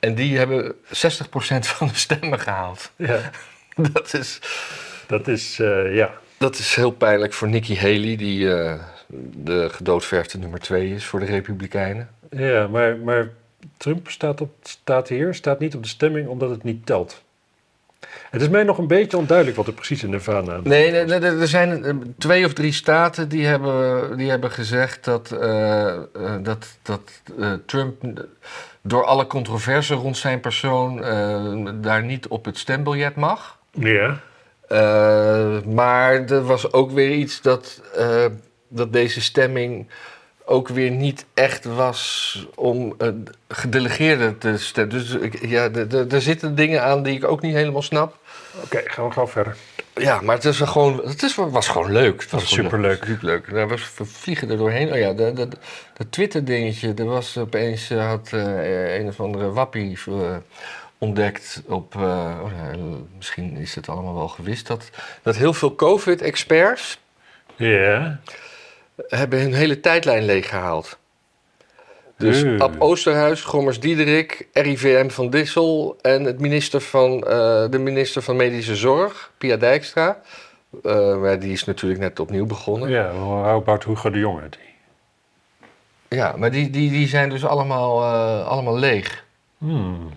En die hebben 60% van de stemmen gehaald. ja. Dat is, Dat is, ja. dat is heel pijnlijk voor Nikki Haley, die de gedoodverfde nummer twee is voor de Republikeinen. Ja, maar, maar Trump staat, op, staat hier, staat niet op de stemming omdat het niet telt. Het is mij nog een beetje onduidelijk wat er precies in aan Nee, nee, nee, er zijn eh, twee of drie staten die hebben, die hebben gezegd dat, eh, eh, dat, dat Trump door alle controverse rond zijn persoon daar niet op het stembiljet mag. Ja. Maar er was ook weer iets dat, dat deze stemming ook weer niet echt was om eh, gedelegeerden te stemmen. Dus ik- ja, er- zitten dingen aan die ik ook niet helemaal snap. Oké, gaan we gauw verder. Ja, maar het, is gewoon, het is, was gewoon leuk. Het was gewoon superleuk. Superleuk. Daar was, we vliegen er doorheen. Oh ja, dat Twitter-dingetje. Er was opeens, eh, had eh, een of andere wappie ontdekt op... oh, misschien is het allemaal wel gewist. Dat, dat heel veel COVID-experts Ja. Hebben hun hele tijdlijn leeggehaald. Dus. Ab Oosterhuis, Gommers Diederik, RIVM van Dissel en het minister van, eh, de minister van Medische Zorg, Pia Dijkstra. Eh, maar die is natuurlijk net opnieuw begonnen. Ja, Ja, about Hugo de Jonge? Die. maar die, die, die zijn dus allemaal, eh, allemaal leeg, Hmm.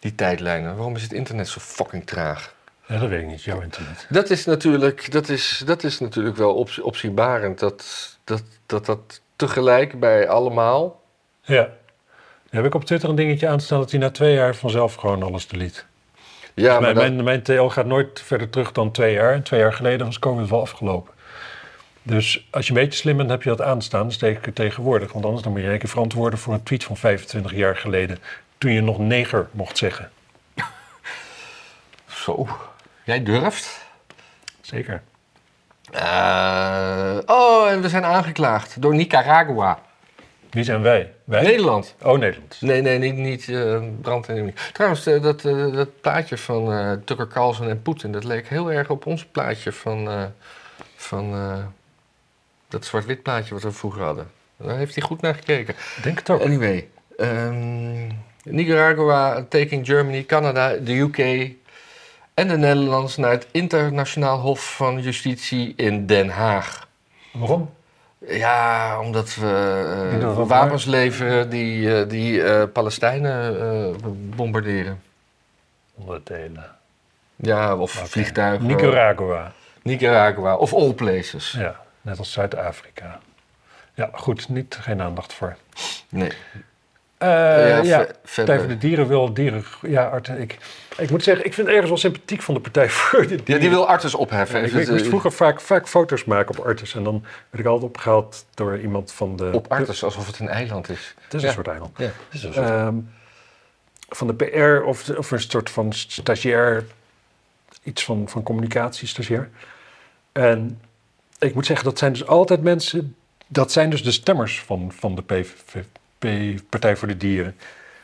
die tijdlijnen. Waarom is het internet zo fucking traag? Ja, dat weet ik niet, jouw internet. Dat is natuurlijk, dat is, dat is natuurlijk wel op, opzienbarend. Dat, dat, dat dat tegelijk bij allemaal... Ja. Dan heb ik op Twitter een dingetje aanstaan dat hij na twee jaar vanzelf gewoon alles delete. Ja, maar mijn, dat- mijn, mijn TL gaat nooit verder terug dan twee jaar. En twee jaar geleden was COVID wel afgelopen. Dus als je een beetje slim bent, heb je dat aanstaan. Dus zeker tegenwoordig. Want anders dan moet je keer verantwoorden voor een tweet van 25 jaar geleden. Toen je nog neger mocht zeggen. Zo, jij durft? Zeker. Eh, oh, en we zijn aangeklaagd door Nicaragua. Wie zijn wij? Wij? Nederland. Oh, Nederland. Nee, nee, niet, niet brand en chemie. Trouwens, eh, dat, dat plaatje van Tucker Carlson en Poetin, dat leek heel erg op ons plaatje van, van dat zwart-wit plaatje wat we vroeger hadden. Daar heeft hij goed naar gekeken. Ik Denk het ook. Anyway, ehm, Nicaragua, taking Germany, Canada, de UK en de Nederlanders naar het Internationaal Hof van Justitie in Den Haag. Waarom? Ja, omdat we eh, wapens leveren die, eh, die eh, Palestijnen bombarderen. Onderdelen. Ja, of vliegtuigen. Nicaragua. Nicaragua, of all places. Ja, net als Zuid-Afrika. Ja, goed, niet, geen aandacht voor. Nee. Eh, ja, ja, Partij voor de Dieren wil dieren... Ja, Art, ik, ik moet zeggen, ik vind het ergens wel sympathiek van de Partij voor de Dieren. Ja, die wil Artus opheffen. Ja, ik, ik moest het, eh, vroeger vaak, vaak foto's maken op Artis. En dan werd ik altijd opgehaald door iemand van de... Op Artus, alsof het een eiland is. Het is een soort eiland. Ja, dat is een soort- Ehm, van de PR of, of een soort van stagiair, iets van, van communicatie stagiair. En ik moet zeggen, dat zijn dus altijd mensen, dat zijn dus de stemmers van, van de PVV, Partij voor de Dieren.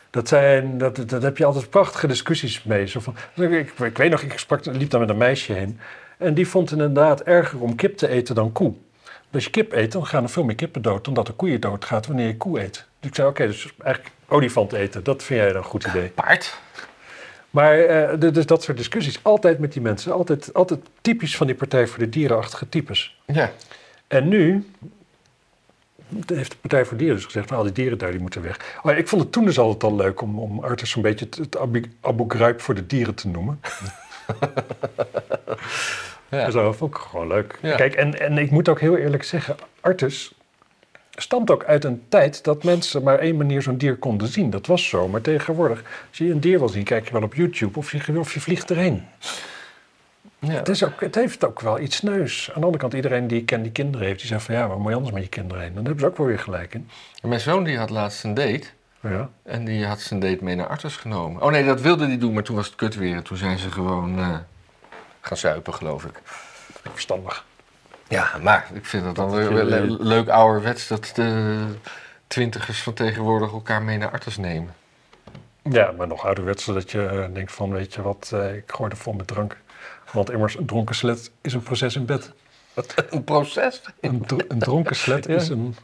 Dat, zijn, dat, dat heb je altijd prachtige discussies mee. Zo van, ik, ik, weet nog, ik sprak, liep daar met een meisje heen. En die vond het inderdaad erger om kip te eten dan koe. Als je kip eet, dan gaan er veel meer kippen dood dan dat er koeien doodgaat wanneer je koe eet. Dus ik zei, oké, dus eigenlijk olifant eten, dat vind jij dan een goed idee. Paard? Maar eh, de- dus dat soort discussies, altijd met die mensen, altijd, altijd typisch van die Partij voor de Dierenachtige types. Ja. En nu heeft de Partij voor Dieren dus gezegd, van al die dieren daar, die moeten weg. Oh, ik vond het toen dus altijd al leuk om, om Arthur zo'n beetje het, het Abu, Abu Ghraib voor de dieren te noemen. Ja. En zo vond ik gewoon leuk. Ja. Kijk, en, en ik moet ook heel eerlijk zeggen, Artus stamt ook uit een tijd dat mensen maar één manier zo'n dier konden zien. Dat was zo, maar tegenwoordig, als je een dier wil zien, kijk je wel op YouTube of je, of je vliegt erheen. Ja. Het, is ook, het heeft ook wel iets neus. Aan de andere kant, iedereen die ik ken die kinderen heeft, die zegt van ja, waar moet je anders met je kinderen heen? Dan hebben ze ook wel weer gelijk in. Mijn zoon die had laatst een date. Ja. En die had zijn date mee naar Artus genomen. Oh nee, dat wilde hij doen, maar toen was het kut weer. En toen zijn ze gewoon eh, gaan zuipen, geloof ik. Verstandig. Ja, maar ik vind het dan Dat weer le- leuk ouderwets dat de twintigers van tegenwoordig elkaar mee naar Artus nemen. Ja, maar nog ouderwets dat je eh, denkt van, weet je wat, eh, ik gooi er vol met drank. Want immers, een dronken slet is een proces in bed. Een proces? Een, dro- een dronken slet Ja. is een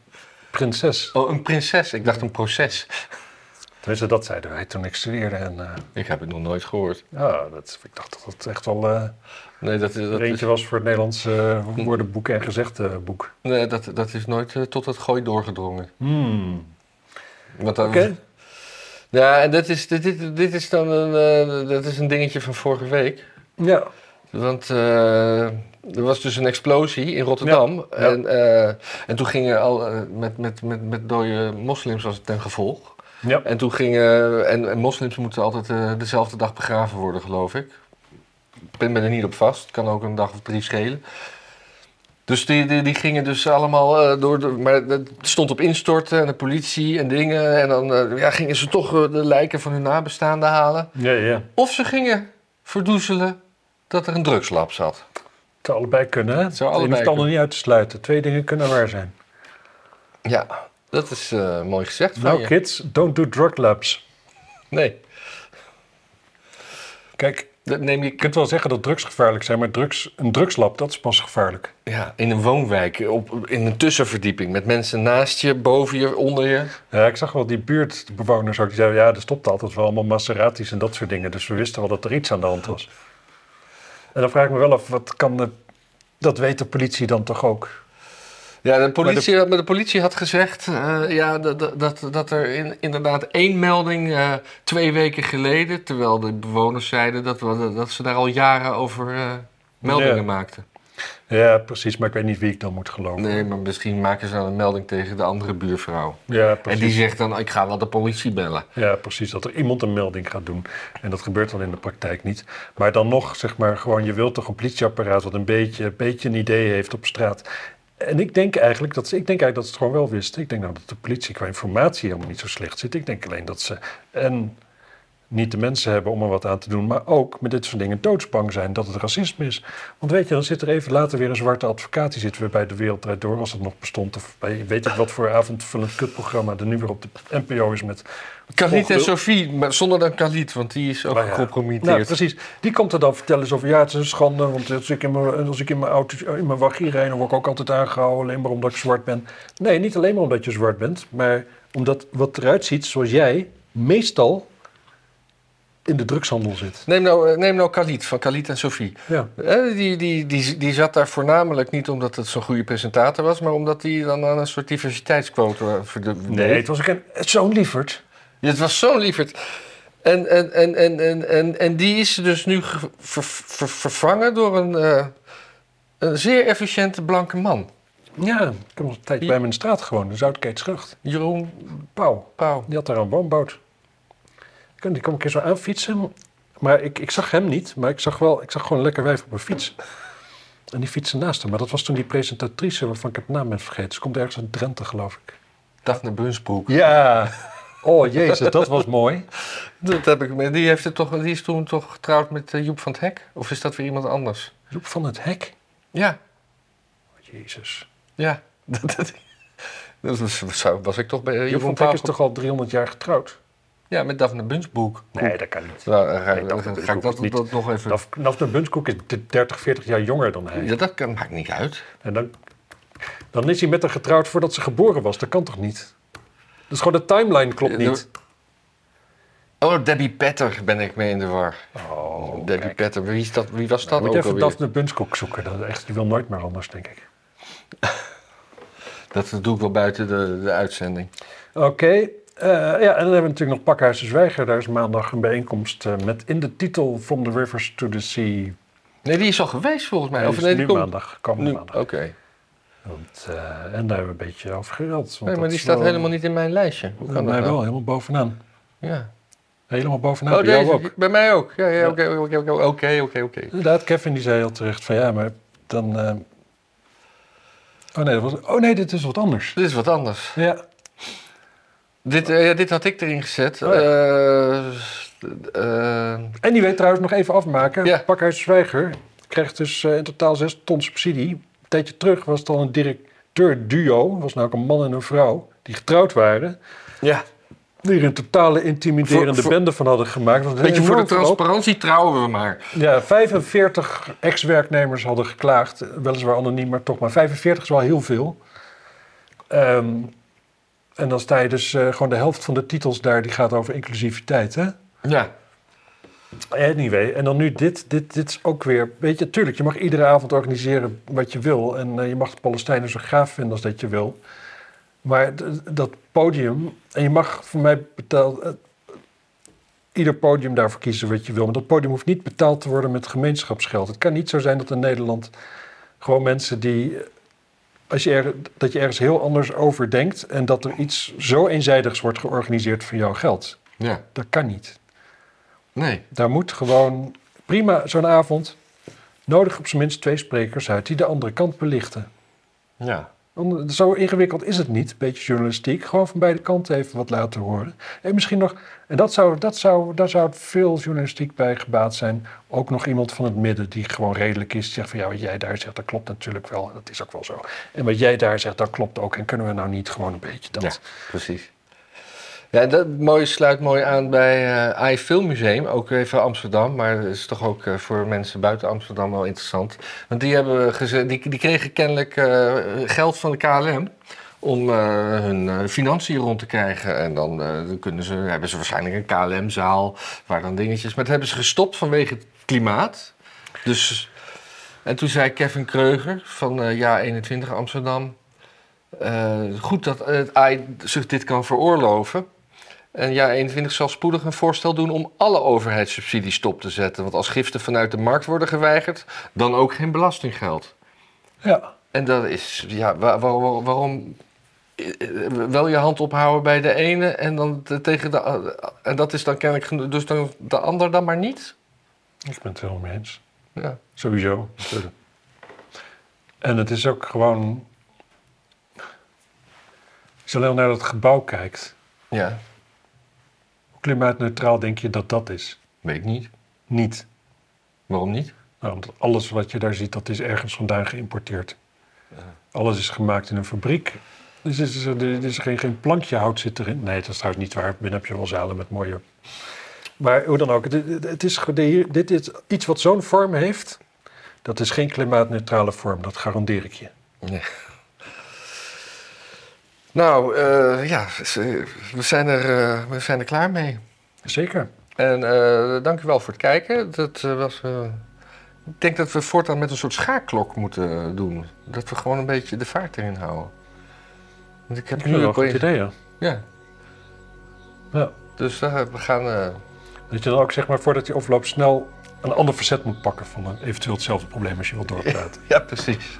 prinses. Oh, een prinses. Ik dacht een proces. Tenminste, dat zeiden wij toen ik studeerde. En eh, Ik heb het nog nooit gehoord. ja, dat, ik dacht dat het echt wel eh Nee, dat, is- dat, is, eentje was voor het Nederlands eh, woordenboek en gezegdeboek. nee, dat, dat is nooit tot het gooi doorgedrongen. Hmm. Oké. Ja, en dat is, dit, dit, dit is dan een, dat is een dingetje van vorige week. Ja. Want eh, er was dus een explosie in Rotterdam. Ja, ja. En, eh, en toen gingen al eh, met, met, met, met dode moslims was het ten gevolg. Ja. En toen gingen. En, en moslims moeten altijd dezelfde dag begraven worden, geloof ik. Ik ben me er niet op vast. Het kan ook een dag of drie schelen. Dus die, die, die gingen dus allemaal door de. Maar het stond op instorten en de politie en dingen. En dan ja, gingen ze toch de lijken van hun nabestaanden halen. Ja, ja. Of ze gingen verdoezelen dat er een drugslab zat. Het zou allebei kunnen, hè? Het zou Je hoeft allebei het ander niet uit te sluiten. Twee dingen kunnen waar zijn. Ja, dat is eh, mooi gezegd van Nou, je. kids, don't do drug labs. Nee, Kijk, dat neem je je kunt wel zeggen dat drugs gevaarlijk zijn, maar drugs, een drugslab, dat is pas gevaarlijk. ja, in een woonwijk, op, in een tussenverdieping... met mensen naast je, boven je, onder je. Ja, ik zag wel die buurtbewoners ook, die zeiden, ja, er stopt altijd wel allemaal Maseratis en dat soort dingen. Dus we wisten wel dat er iets aan de hand was. En dan vraag ik me wel af, wat kan de, dat weet de politie dan toch ook? Ja, de politie, maar de... politie had gezegd eh, ja, dat, dat- dat, er in, inderdaad één melding eh, twee weken geleden... terwijl de bewoners zeiden dat, we, dat ze daar al jaren over eh, meldingen Ja. maakten. Ja, precies, maar ik weet niet wie ik dan moet geloven. Nee, maar misschien maken ze dan een melding tegen de andere buurvrouw. Ja, En precies. die zegt dan, ik ga wel de politie bellen. Ja, precies. Dat er iemand een melding gaat doen. En dat gebeurt dan in de praktijk niet. Maar dan nog, zeg maar, gewoon, je wilt toch een politieapparaat wat een beetje, een beetje een idee heeft op straat. En ik denk eigenlijk dat ze, ik denk eigenlijk dat ze het gewoon wel wisten. Ik denk nou dat de politie qua informatie helemaal niet zo slecht zit. Ik denk alleen dat ze en niet de mensen hebben om er wat aan te doen, maar ook met dit soort dingen doodsbang zijn dat het racisme is. Want weet je, dan zit er even later weer een zwarte advocaat, die zit weer bij de Wereld Draait Door, als het nog bestond. Of bij, weet ik wat voor avondvullend kutprogramma er nu weer op de NPO is met... Khalid en. Sophie, maar zonder dan Khalid, want die is ook Maar ja. gecompromitteerd. Nou, precies. Die komt er dan vertellen ja, het is een schande. Want als ik in mijn, als ik in mijn auto, in mijn waggie rijd, dan word ik ook altijd aangehouden. Alleen maar omdat ik zwart ben. Nee, niet alleen maar omdat je zwart bent. Maar omdat wat eruit ziet zoals jij meestal in de drugshandel zit. Neem, nou, eh, neem nou Khalid, van Khalid en Sophie. Ja. Eh, Die, die, die, die zat daar voornamelijk niet omdat het zo'n goede presentator was, maar omdat hij dan aan een soort diversiteitsquota verdeed. Nee, het was ook een, zo'n lieverd. Ja, het was zo lieverd. En, en, en, en, en, en, en die is dus nu ge- ver- ver- vervangen door een, eh, een zeer efficiënte blanke man. Ja, ik heb nog een tijd bij hem in de straat gewoond. De Zoutkeetsgracht. Jeroen Pauw. Pauw. Die had daar een woonboot. Die kwam een keer zo aanfietsen. Maar ik, ik zag hem niet. Maar ik zag wel, ik zag gewoon een lekker wijf op een fiets. En die fietsen naast hem. Maar dat was toen die presentatrice waarvan ik het naam ben vergeten. Ze komt ergens uit Drenthe, geloof ik. Daphne Bunsbroek. Ja. Oh jezus, dat was mooi. Dat heb ik, mee- die, heeft het toch, die is toen toch getrouwd met eh, Joep van het Hek? Of is dat weer iemand anders? Joep van het Hek. Ja, Oh, jezus. ja. Dat, dat, dat was, was, was ik toch bij eh, Joep Jeroen van het Hek is toch al 300 jaar getrouwd? Ja, met Daphne Bunsbroek. Nee, dat kan niet. Nou, dan ga, Nee, ik- Daphne dan ga ik Bunsbroek dat, dat nog even... Daf- Daphne Bunskoek is 30, 40 jaar jonger dan hij. Ja, dat kan, maakt niet uit. En dan, dan is hij met haar getrouwd voordat ze geboren was. Dat kan toch niet? Dus gewoon de timeline klopt niet. Oh, Debbie Petter ben ik mee in de war. Oh, Debbie kijk. Petter, wie, is dat, wie was dat Moet ook je even? Daphne Bunskoek zoeken. Dat echt, die wil nooit meer anders, denk ik. Dat doe ik wel buiten de, de uitzending. Oké. Eh, ja, en dan hebben we natuurlijk nog Pakhuis de Zwijger. Daar is maandag een bijeenkomst eh, met in de titel From the Rivers to the Sea. Nee, die is al geweest volgens mij. Of is nee, nu die komt... maandag. Komende Nu, maandag. Oké. Want, eh, en daar hebben we een beetje over gereld. want Nee, maar die staat wel- helemaal niet in mijn lijstje. Hoe kan Bij mij nou? wel, helemaal bovenaan. Ja. Helemaal bovenaan. Oh, bij jou deze, ook. bij mij ook. Ja, ja, oké, oké, oké, oké. Inderdaad, Kevin die zei heel terecht van ja, maar dan... Oh nee, dat was... oh nee, dit is wat anders. Dit is wat anders. Ja, Dit, eh, ja, dit had ik erin gezet. Oh ja. Eh, eh, en die weet trouwens nog even afmaken. Ja. Pakhuis Zwijger krijgt dus in totaal 6 ton subsidie. Een tijdje terug was het al een directeur duo, was nou ook een man en een vrouw, die getrouwd waren. ja, Die er een totale intimiderende Voor- voor- bende van hadden gemaakt. Een beetje voor de transparantie trouwen we maar. Ja, 45 ex-werknemers hadden geklaagd. Weliswaar anoniem, maar toch maar 45 is wel heel veel. Ehm, en dan sta je dus eh, gewoon de helft van de titels daar, die gaat over inclusiviteit, hè? Ja, Anyway, en dan nu dit, dit, dit is ook weer, weet je, tuurlijk, je mag iedere avond organiseren wat je wil. En eh, je mag de Palestijnen zo gaaf vinden als dat je wil. Maar dat podium, en je mag voor mij betaald, eh, ieder podium daarvoor kiezen wat je wil. Maar dat podium hoeft niet betaald te worden met gemeenschapsgeld. Het kan niet zo zijn dat in Nederland gewoon mensen die, als je er, dat je ergens heel anders over denkt en dat er iets zo eenzijdigs wordt georganiseerd voor jouw geld. ja, Dat kan niet. nee. Daar moet gewoon prima zo'n avond nodig op zijn minst twee sprekers uit die de andere kant belichten. Ja. Zo ingewikkeld is het niet, een beetje journalistiek. Gewoon van beide kanten even wat laten horen. En misschien nog, en dat zou, dat zou, daar zou veel journalistiek bij gebaat zijn. Ook nog iemand van het midden die gewoon redelijk is. Die zegt van ja, wat jij daar zegt, dat klopt natuurlijk wel. Dat is ook wel zo. En wat jij daar zegt, dat klopt ook. En kunnen we nou niet gewoon een beetje dat. Ja, precies. Ja, dat mooie sluit mooi aan bij eh AI Filmmuseum, ook even Amsterdam, maar dat is toch ook eh, voor mensen buiten Amsterdam wel interessant. Want die, hebben die, die kregen kennelijk eh, geld van de KLM om hun financiën rond te krijgen. En dan, dan kunnen ze, hebben ze waarschijnlijk een KLM-zaal waar dan dingetjes... Maar dat hebben ze gestopt vanwege het klimaat. Dus, en toen zei Kevin Kreuger van Ja 21 Amsterdam... Goed dat het AI zich dit kan veroorloven. En ja, 21 zal spoedig een voorstel doen om alle overheidssubsidies stop te zetten. Want als giften vanuit de markt worden geweigerd, dan ook geen belastinggeld. Ja. En dat is, ja, wa- wa- wa- waarom eh, eh, wel je hand ophouden bij de ene en dan te- tegen de En dat is dan kennelijk, dus dan de ander dan maar niet? ik ben het wel mee eens. Ja. Sowieso. En het is ook gewoon. Als je alleen naar dat gebouw kijkt, Ja. Klimaatneutraal denk je dat dat is? Weet ik niet. Niet. Waarom niet? Nou, want alles wat je daar ziet, dat is ergens vandaan geïmporteerd. Alles is gemaakt in een fabriek. Dus er is, er is geen, geen plankje hout zit erin. Nee, dat is trouwens niet waar. Binnen heb je wel zalen met mooie... Maar hoe dan ook, het, is, dit is iets wat zo'n vorm heeft. Dat is geen klimaatneutrale vorm, dat garandeer ik je. Nou, eh, ja, we zijn, er, eh, we zijn er klaar mee. Zeker. En eh dank u wel voor het kijken. Dat was. ik denk dat we voortaan met een soort schaakklok moeten doen. Dat we gewoon een beetje de vaart erin houden. Want ik heb is wel een goed idee, ja. Ja, ja. dus we gaan. Dat je dan ook, zeg maar, voordat je overloopt, snel een ander facet moet pakken van een eventueel hetzelfde probleem als je wilt doorpraten. ja, precies.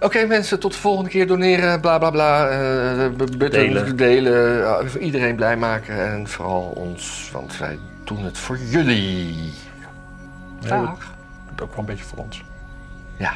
Oké mensen, tot de volgende keer doneren, bla bla bla. eh, b- Delen. delen iedereen blij maken en vooral ons, want wij doen het voor jullie. Dag. dat doet ook wel een beetje voor ons. Ja.